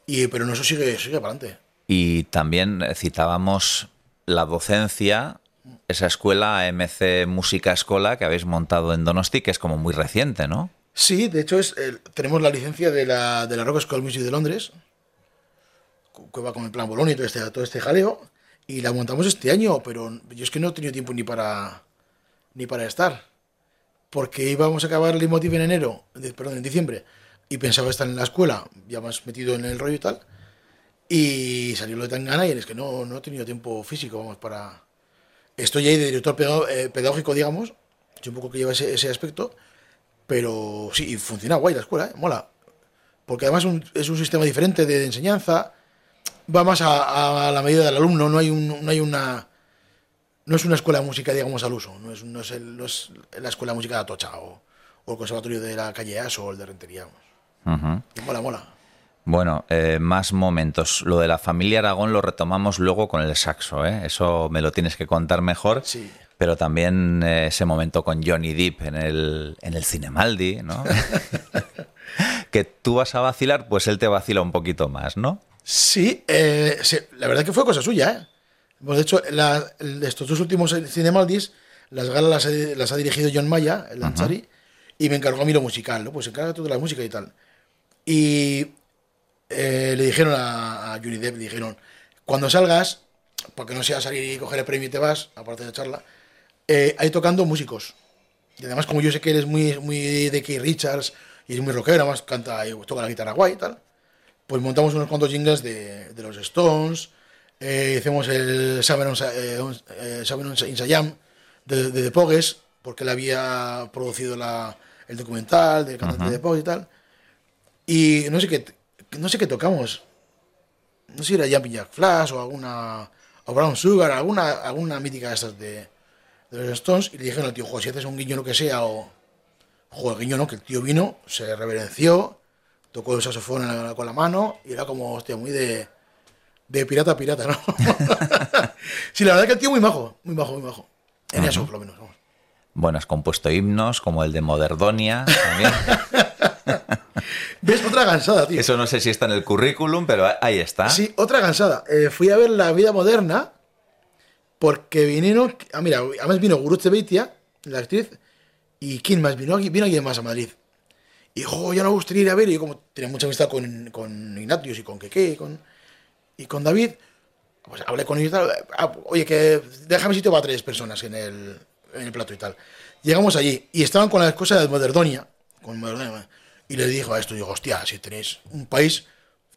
A: Y, pero no, eso sigue, sigue para adelante.
B: Y también citábamos la docencia, esa escuela AMC Música Escola que habéis montado en Donosti, que es como muy reciente, ¿no?
A: Sí, de hecho es tenemos la licencia de la, de la Rock School Music de Londres, que va con el plan Bologna y todo este, todo este jaleo, y la montamos este año, pero yo es que no he tenido tiempo ni para ni para estar, porque íbamos a acabar el Leitmotiv en enero, perdón, en diciembre, y pensaba estar en la escuela, ya más metido en el rollo y tal, y salió lo de Tangana y es que no, no he tenido tiempo físico, vamos, para... estoy ahí de director eh, pedagógico, digamos, soy un poco que lleva ese, ese aspecto, pero sí, y funciona guay la escuela, ¿eh? mola. Porque además un- es un sistema diferente de, enseñanza, va más a, a la medida del alumno, no hay, un, no hay una... No es una escuela de música, digamos, al uso, no es, no es, el- no es la escuela de música de Atocha o, o el conservatorio de la calle Aso o el de Rentería. Y mola, mola.
B: Bueno, eh, más momentos. Lo de la familia Aragón lo retomamos luego con el saxo, ¿eh? Eso me lo tienes que contar mejor.
A: Sí.
B: Pero también eh, ese momento con Johnny Depp en el, en el Cinemaldi, ¿no? que tú vas a vacilar, pues él te vacila un poquito más, ¿no?
A: Sí, eh, sí, la verdad que fue cosa suya, ¿eh? Bueno, de hecho, la- estos dos últimos Cinemaldis, las galas las, ha- las ha dirigido John Maya, el Lanzari, y me encargó a mí lo musical, ¿no? Pues encarga tú de la música y tal. Y eh, le dijeron a, a Johnny Depp, le dijeron, cuando salgas, porque no sea salir y coger el premio y te vas, aparte de la charla, eh, hay tocando músicos. Y además, como yo sé que eres muy, muy de Keith Richards y es muy rockero, además canta y toca la guitarra guay y tal, pues montamos unos cuantos jingles de, de los Stones, eh, hicimos el Summer on, Sa- eh, eh, in Siam de, de The Pogues, porque él había producido la, el documental del cantante de The Pogues y tal. Y no sé qué, no sé qué tocamos. No sé si era Jumping Jack Flash o alguna. o Brown Sugar, alguna, alguna mítica de estas de, de los Stones. Y le dijeron al tío, joder, si haces un guiño lo que sea, o. Joder, guiño no, que el tío vino, se reverenció, tocó el saxofón la- con la mano y era como, hostia, muy de. de pirata a pirata, ¿no? sí, la verdad que el tío muy majo, muy majo, muy majo. En eso, por lo menos. vamos.
B: Bueno, has compuesto himnos como el de Moderdonia también.
A: ¿Ves? Otra gansada, tío.
B: Eso no sé si está en el currículum, pero ahí está.
A: Sí, otra cansada. Eh, fui a ver La Vida Moderna porque vinieron... Ah, mira, además vino Gurutze Beitia, la actriz, y ¿quién más vino? Vino alguien más a Madrid. Y dijo, yo no me gustaría ir a ver, y como tenía mucha amistad con, con Ignatius y con Keke y con, y con David, pues hablé con ellos y tal, ah, oye, que déjame sitio para tres personas en el, en el plato y tal. Llegamos allí y estaban con las cosas de Moderdonia, con Moderdonia, y le dijo a esto, digo, hostia, si tenéis un país,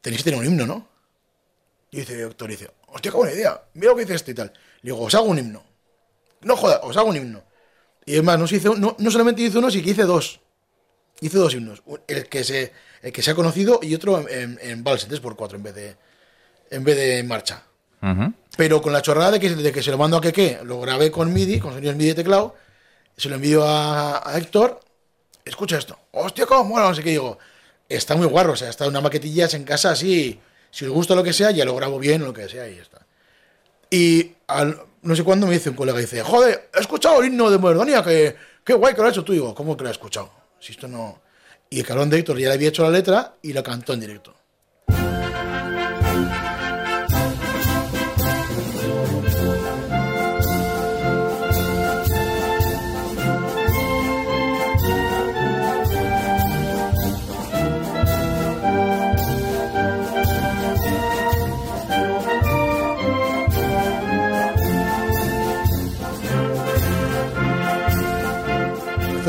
A: tenéis que tener un himno, ¿no? Y dice el doctor, dice, hostia, qué buena idea, mira lo que dice este y tal. Le digo, os hago un himno. No jodas, os hago un himno. Y es más, no, se hizo, no, no solamente hizo uno, sino que hice dos. Hice dos himnos. El que se, el que se ha conocido y otro en, en vals, en 3x4 en vez de, en vez de marcha. Pero con la chorrada de que, de que se lo mando a Keke, lo grabé con MIDI, con sonidos MIDI de teclado, se lo envío a, a Héctor, escucha esto, hostia, cómo mola, no sé qué, digo, está muy guarro, o sea, está una maquetilla en casa así, si os gusta lo que sea, ya lo grabo bien o lo que sea y ya está. Y al- no sé cuándo me dice un colega, dice, joder, he escuchado el himno de Moderdonia, que qué guay que lo has hecho tú, digo, ¿cómo que lo has escuchado? Si esto no... Y el cabrón de Héctor ya le había hecho la letra y lo cantó en directo.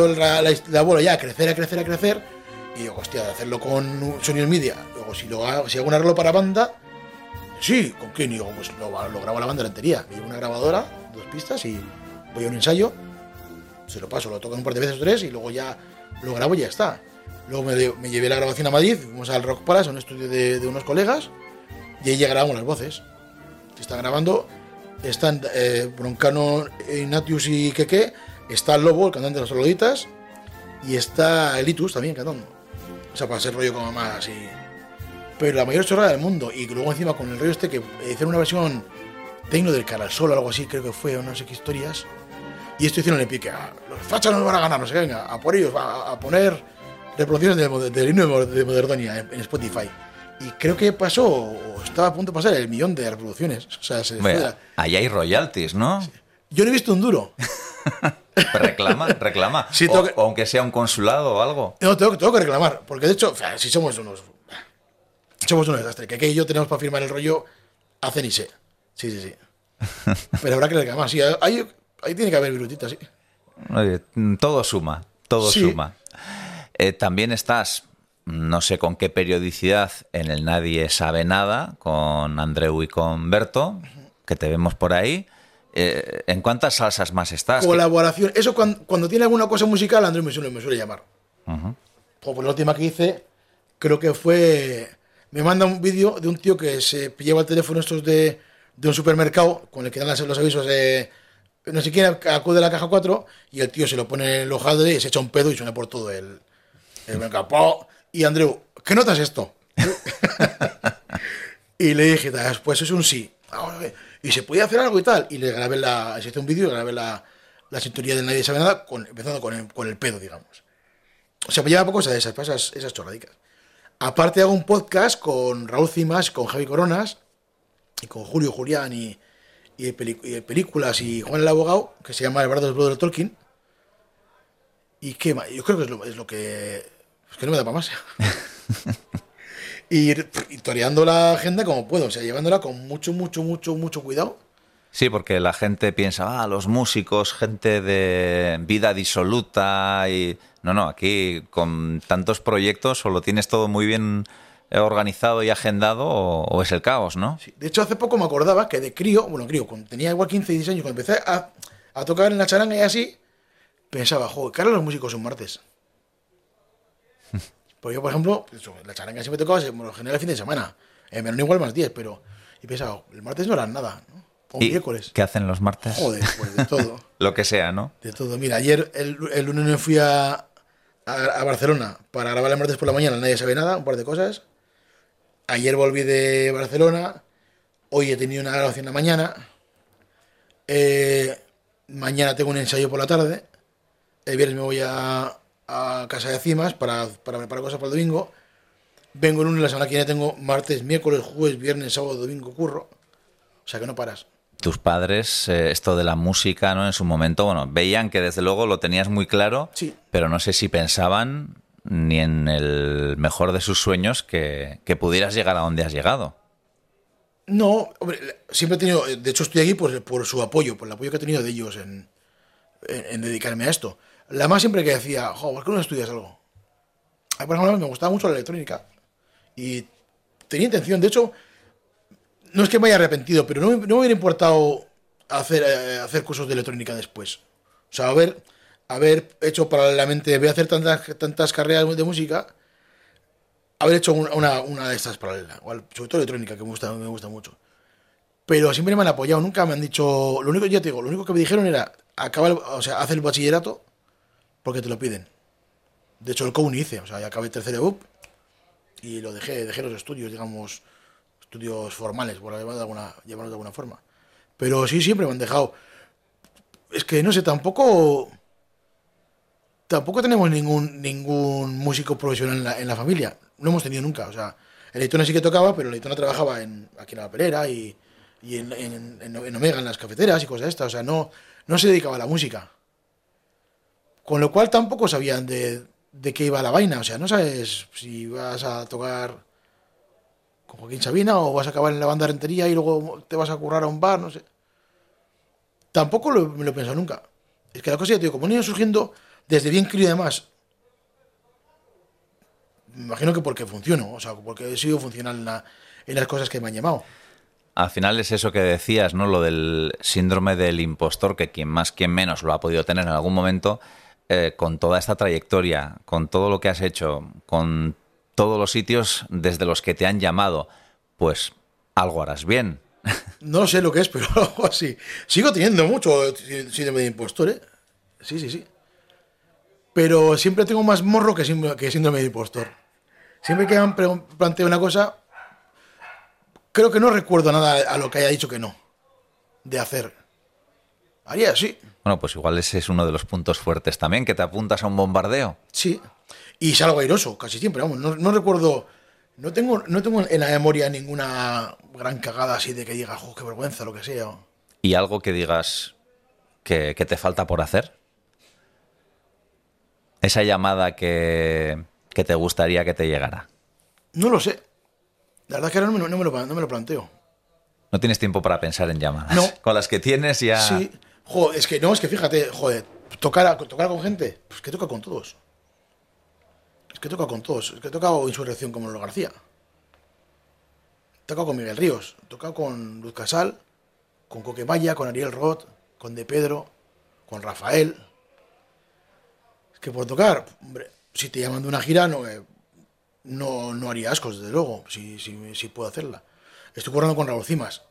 A: Empezó el ra- la, la bola ya a crecer, a crecer, a crecer. Y digo, hostia, hacerlo con sonidos media. Luego, si, lo hago, si hago un arreglo para banda, sí, ¿con quién? Y digo, pues lo, lo grabo a la banda de lentería. Me llevo una grabadora, dos pistas y voy a un ensayo. Se lo paso, lo toco un par de veces o tres y luego ya lo grabo y ya está. Luego me, me llevé la grabación a Madrid, fuimos al Rock Palace, un estudio de, de unos colegas, y ahí ya grabamos las voces. Se está grabando, están eh, Broncano, Ignatius y Keke, está Lobo, el cantante de los Soloditas, y está Elitus también cantando. O sea, para ser rollo como más así. Pero la mayor chorrada del mundo, y luego encima con el rollo este que hicieron una versión tecno del Cara al Sol o algo así, creo que fue, o no sé qué historias. Y esto hicieron el pique, ah, los fachas nos van a ganar, no sé qué, venga, a por ellos, a, a poner reproducciones del, del himno de Mo- de Moderdonia en, en Spotify. Y creo que pasó, o estaba a punto de pasar el millón de reproducciones. O sea, se la-
B: ahí hay royalties, ¿no?
A: Yo no he visto un duro.
B: Reclama, reclama.
A: Sí,
B: o,
A: que-
B: aunque sea un consulado o algo.
A: No, tengo, tengo que reclamar, porque de hecho, si somos unos. Somos unos desastres. Que aquí y yo tenemos para firmar el rollo, hacen y sé. Sí, sí, sí. Pero habrá que reclamar. Sí, ahí, ahí tiene que haber virutitas, sí.
B: Oye, todo suma, todo
A: Sí.
B: suma. Eh, también estás, no sé con qué periodicidad, en el Nadie sabe nada, con Andreu y con Berto, que te vemos por ahí. Eh, ¿En cuántas salsas más estás?
A: Colaboración. Eso cuando, cuando tiene alguna cosa musical, Andrés me suele, me suele llamar.
B: Ujú.
A: Como por la última que hice, creo que fue. Me manda un vídeo de un tío que se lleva el teléfono estos de, de un supermercado con el que dan las- los avisos de. No sé quién acude a la caja 4 y el tío se lo pone en el ojado y se echa un pedo y suena por todo el. el mercado. Y Andreu, ¿qué notas esto? y le dije, "Ah, pues es un sí. Ah, vale. Y se podía hacer algo y tal. Y le grabé la. Hizo un vídeo y grabé la, la sintonía de Nadie sabe nada, empezando con el, con el pedo, digamos. O sea, me lleva poco de esas, esas, esas chorradicas. Aparte hago un podcast con Raúl Cimas, con Javi Coronas, y con Julio Julián y, y, y películas y Juan el Abogado, que se llama El Bardo del Brother Tolkien. Y qué más, yo creo que es lo, es lo que... Es que no me da para más. y, y toreando la agenda como puedo, o sea, llevándola con mucho, mucho, mucho, mucho cuidado.
B: Sí, porque la gente piensa, ah, los músicos, gente de vida disoluta y... No, no, aquí con tantos proyectos o lo tienes todo muy bien eh, organizado y agendado o, o es el caos, ¿no?
A: Sí, De hecho, hace poco me acordaba que de crío, bueno, crío, cuando tenía igual 15 y 16 años, cuando empecé a, a tocar en la charanga y así, pensaba, joder, ¿qué harán los músicos un martes? Porque yo, por ejemplo, la charanga siempre tocaba, por lo general el fin de semana. En verano igual más 10, pero... Y pensaba, el martes no harán nada, ¿no? O
B: ¿Y
A: miércoles.
B: ¿Qué hacen los martes?
A: Joder, pues de todo.
B: Lo que sea, ¿no?
A: De todo. Mira, ayer, el, el lunes me fui a, a, a Barcelona para grabar el martes por la mañana, nadie sabe nada, un par de cosas. Ayer volví de Barcelona, hoy he tenido una grabación en la mañana. Eh, mañana tengo un ensayo por la tarde. El viernes me voy a, a casa de Cimas para, para preparar cosas para el domingo. Vengo el lunes, la semana que viene tengo martes, miércoles, jueves, viernes, sábado, domingo, curro. O sea que no paras.
B: Tus padres, eh, esto de la música, ¿no? En su momento, bueno, veían que desde luego lo tenías muy claro,
A: Sí.
B: pero no sé si pensaban ni en el mejor de sus sueños que, que pudieras llegar a donde has llegado.
A: No, hombre, siempre he tenido, de hecho estoy aquí por, por su apoyo, por el apoyo que he tenido de ellos en, en- en dedicarme a esto. La más siempre que decía, jo, ¿por qué no estudias algo? A mí, por ejemplo, me gustaba mucho la electrónica y tenía intención, de hecho, no es que me haya arrepentido, pero no, me- no me hubiera importado hacer, eh, hacer cursos de electrónica después. O sea, haber, haber hecho paralelamente, voy a hacer tantas, tantas carreras de música, haber hecho una, una, de estas paralelas, sobre todo electrónica, que me gusta, me gusta mucho. Pero siempre me han apoyado, nunca me han dicho. Lo único, ya te digo, lo único que me dijeron era: acaba el- o sea, haz el bachillerato porque te lo piden. De hecho, el COUN hice, o sea, ya acabé tercero de UP y lo dejé, dejé los estudios, digamos, estudios formales, por llamarlo de alguna, llamarlo de alguna forma. Pero sí, siempre me han dejado. Es que no sé, tampoco. Tampoco tenemos ningún, ningún músico profesional en la, en la familia. No hemos tenido nunca. O sea, el Leitona sí que tocaba, pero el Leitona trabajaba en, aquí en la Perera y, y en- en- en Omega, en las cafeteras y cosas de estas. O sea, no, no se dedicaba a la música. Con lo cual tampoco sabían de, de qué iba la vaina. O sea, no sabes si vas a tocar con Joaquín Sabina o vas a acabar en la banda rentería y luego te vas a currar a un bar, no sé. Tampoco lo- me lo he pensado nunca. Es que la cosa ya te digo, como han ido surgiendo desde bien crío y demás, me imagino que porque funciono, o sea, porque he sido funcional en, la- en las cosas que me han llamado.
B: Al final es eso que decías, ¿no? Lo del síndrome del impostor, que quien más, quien menos lo ha podido tener en algún momento, eh, con toda esta trayectoria, con todo lo que has hecho, con todos los sitios desde los que te han llamado, pues algo harás bien.
A: No sé lo que es, pero algo así. Sigo teniendo mucho sí- síndrome de impostor, ¿eh? Sí, sí, sí. Pero siempre tengo más morro que síndrome, que de impostor. Siempre que han planteado una cosa, creo que no recuerdo nada a lo que haya dicho que no. De hacer. Haría, sí.
B: Bueno, pues igual ese es uno de los puntos fuertes también, que te apuntas a un bombardeo.
A: Sí. Y salgo airoso, casi siempre, vamos. No, no recuerdo. No tengo, no tengo en la memoria ninguna gran cagada así de que diga, jo, qué vergüenza, lo que sea.
B: ¿Y algo que digas que, que te falta por hacer? Esa llamada que, que te gustaría que te llegara.
A: No lo sé. La verdad es que ahora no me, lo- no me lo, no me lo planteo.
B: No tienes tiempo para pensar en llamadas.
A: No.
B: Con las que tienes ya.
A: Sí. Joder, es que no, es que fíjate, joder, tocar, a- tocar con gente, pues que toca con todos. Es que toca con todos. Es que he tocado Insurrección como Lolo García. He tocado con Miguel Ríos. He tocado con Luz Casal, con Coquemaya, con Ariel Roth, con De Pedro, con Rafael. Es que por tocar, hombre, si te llaman de una gira, no, eh, no, no haría ascos, desde luego, si, si, si puedo hacerla. Estoy currando con Raúl Cimas.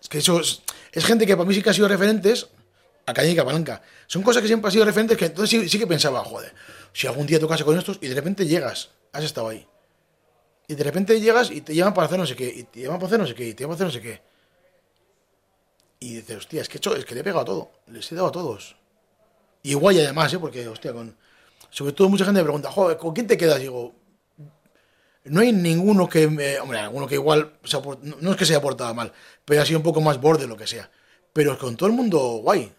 A: Es que eso es, es gente que para mí sí que ha sido referentes a Caña y. Son cosas que siempre han sido referentes que entonces sí, que pensaba, joder, si algún día tocase con estos y de repente llegas, has estado ahí. Y de repente llegas y te llaman para hacer no sé qué, y te llaman para hacer no sé qué, y te llaman para hacer no sé qué. Y dices, hostia, es que, he hecho, es que le he pegado a todo, les he dado a todos. Y igual y además, ¿eh? porque, hostia, con, sobre todo mucha gente me pregunta, joder, ¿con quién te quedas? Y digo, no hay ninguno que, me, hombre, alguno que igual, se no, no es que se haya portado mal, pero ha sido un poco más borde lo que sea. Pero con todo el mundo, guay.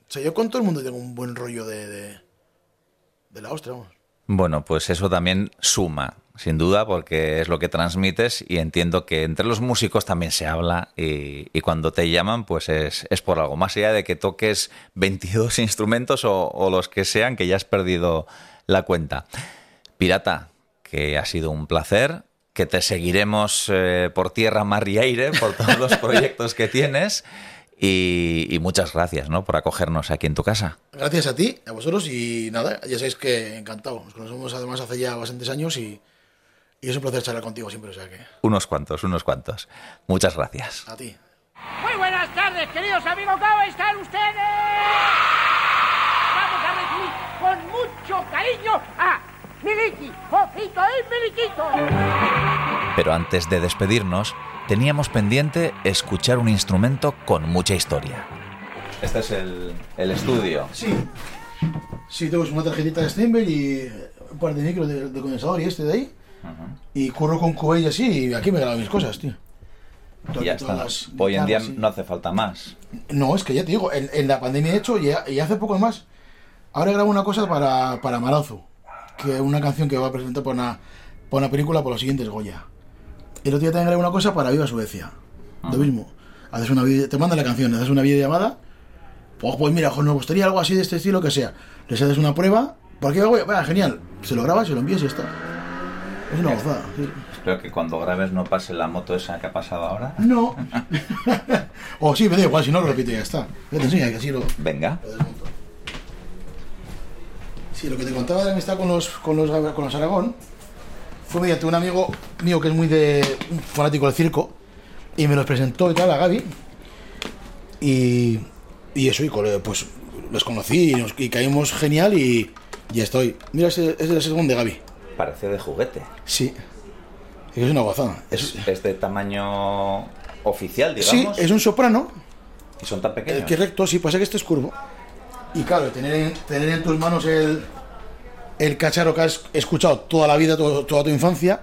A: O sea, yo con todo el mundo tengo un buen rollo de, de, la ostra, vamos.
B: Bueno, pues eso también suma, sin duda, porque es lo que transmites y entiendo que entre los músicos también se habla y, y cuando te llaman, pues es, es por algo. Más allá de que toques 22 instrumentos o los que sean, que ya has perdido la cuenta. Pirata, que ha sido un placer, que te seguiremos eh, por tierra, mar y aire, por todos los proyectos que tienes. Y, y muchas gracias ¿no? por acogernos aquí en tu casa.
A: Gracias a ti, a vosotros, y nada, ya sabéis que encantado. Nos conocemos además hace ya bastantes años y, y es un placer charlar contigo siempre, o sea que
B: Unos cuantos, unos cuantos. Muchas gracias.
A: a ti.
G: Muy buenas tardes, queridos amigos. ¿Cómo están ustedes? Vamos a recibir con mucho cariño a Miliki, Jofito el Miliquito.
B: Pero antes de despedirnos, teníamos pendiente escuchar un instrumento con mucha historia. Este es el, el estudio.
A: Sí, sí, tengo una tarjetita de Steinberg y un par de micros de, de condensador y este de ahí. Y corro con Cubey y así, y aquí me grabo mis cosas, tío.
B: Y ya
A: Todas
B: está.
A: las
B: Hoy en día
A: guitarras, sí.
B: no hace falta más.
A: No, es que ya te digo, en, en la pandemia he hecho y, y hace poco más. Ahora grabo una cosa para, para Maranzo, que es una canción que va a presentar para una, película por los siguientes Goya. El otro día también grabé una cosa para Viva Suecia. Lo mismo. Haces una video- te mandan la canción, haces una videollamada. Pues, pues mira, me gustaría algo así de este estilo que sea. Les haces una prueba. ¿Por qué hago? Bueno, genial. Se lo grabas, se lo envías y ya está. Es una gozada. sí.
B: Espero que cuando grabes no pase la moto esa que ha pasado ahora.
A: No. o sí, me da igual, si no lo repito y ya está. Ya te enseño que así lo,
B: Venga.
A: lo desmonto. Sí, lo que te contaba de la amistad con los, con los, con los Aragón fue mediante un amigo mío que es muy de un fanático del circo y me los presentó y tal a Gaby. Y, y eso, y pues los conocí y, nos- y caímos genial y ya estoy. Mira, ese ese es el segundo de Gaby.
B: Parece de juguete.
A: Sí. Es que una gozada.
B: Es, es de tamaño oficial,
A: sí,
B: digamos.
A: es un soprano.
B: Y son tan pequeños.
A: que es recto, sí, pasa que este es curvo. Y claro, tener en, tener en tus manos el, el cacharro que has escuchado toda la vida, todo- toda tu infancia,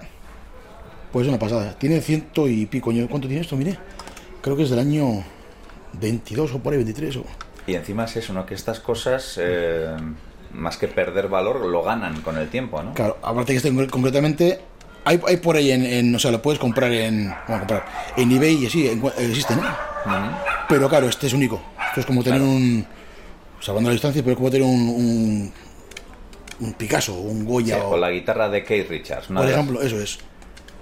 A: pues es una pasada. Tiene ciento y pico años. ¿Cuánto tiene esto? Mire. Creo que es del año 22 o por ahí, 23 o...
B: Y encima es eso, ¿no? Que estas cosas, eh, más que perder valor, lo ganan con el tiempo, ¿no?
A: Claro, aparte que este concre- concretamente... Hay, hay por ahí en, en- O sea, lo puedes comprar en... Bueno, comprar. En eBay y así, en- existen, ¿eh? Pero claro, este es único. Esto es como tener un... Salvando la distancia, pero es como tener un... Un, un Picasso, un
B: Sí,
A: Goya o...
B: con la guitarra de Keith Richards.
A: Por
B: las-
A: ejemplo, eso es.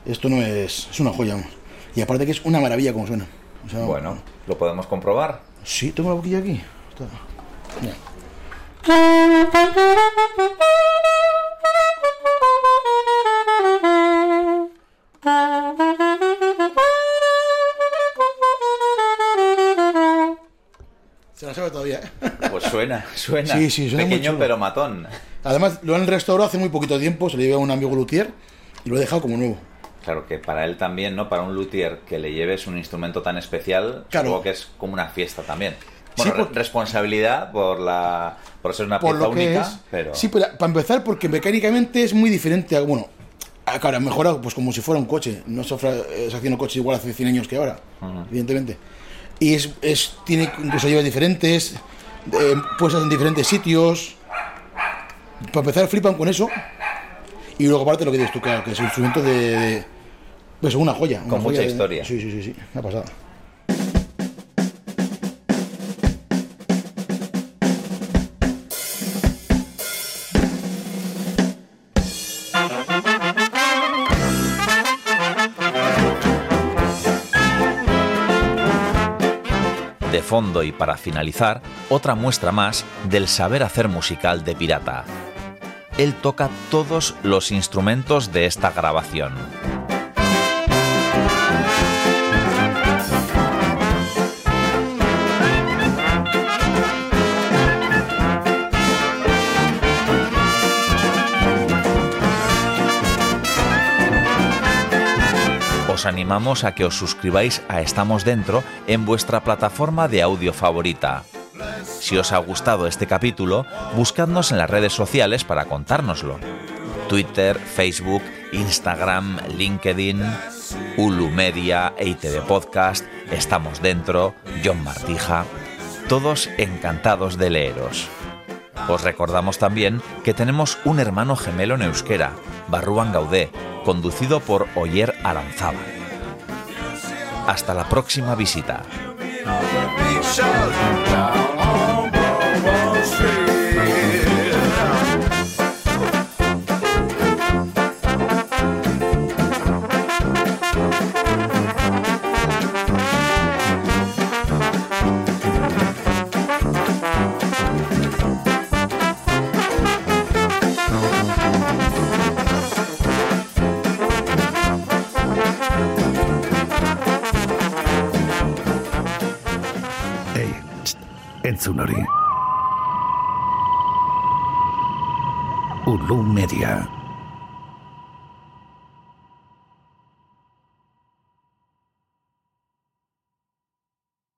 A: Esto no es. Es una joya. Y aparte que es una maravilla como suena. O sea,
B: Bueno, ¿lo podemos comprobar?
A: Sí, tengo la boquilla aquí. Está. Mira. Se la sabe todavía, ¿eh?
B: Pues suena, suena.
A: Sí, sí, suena
B: Pequeño pero matón.
A: Además, lo han restaurado hace muy poquito tiempo. Se le llevé a un amigo luthier y lo he dejado como nuevo.
B: Claro que para él también, ¿no? Para un luthier que le lleves un instrumento tan especial,
A: Claro.
B: supongo que es como una fiesta también. Bueno,
A: por-
B: responsabilidad por la por ser una
A: por
B: pieza
A: lo que
B: única,
A: es.
B: pero
A: Sí, pero para empezar, porque mecánicamente es muy diferente. a- Bueno, claro, ha mejorado pues como si fuera un coche. No se, ofre- eh, se hacían coches igual hace 100 años que ahora, evidentemente. Y es, es tiene incluso lleva diferentes, eh, puestas en diferentes sitios. Para empezar, flipan con eso. Y luego, aparte, lo que dices tú, claro, que es un instrumento de. de pues una joya. una
B: Con mucha
A: de-
B: historia.
A: Sí, sí, sí, sí. Una pasada.
B: Fondo y para finalizar, otra muestra más del saber hacer musical de Pirata. Él toca todos los instrumentos de esta grabación. Os animamos a que os suscribáis a Estamos Dentro en vuestra plataforma de audio favorita. Si os ha gustado este capítulo, buscadnos en las redes sociales para contárnoslo. Twitter, Facebook, Instagram, LinkedIn, Ulu Media, EITV Podcast, Estamos Dentro, John Martija, todos encantados de leeros. Os recordamos también que tenemos un hermano gemelo en euskera, Barruan Gaudé, conducido por Oyer Aranzaba. Hasta la próxima visita.
H: Entzun hori. Ulu Media.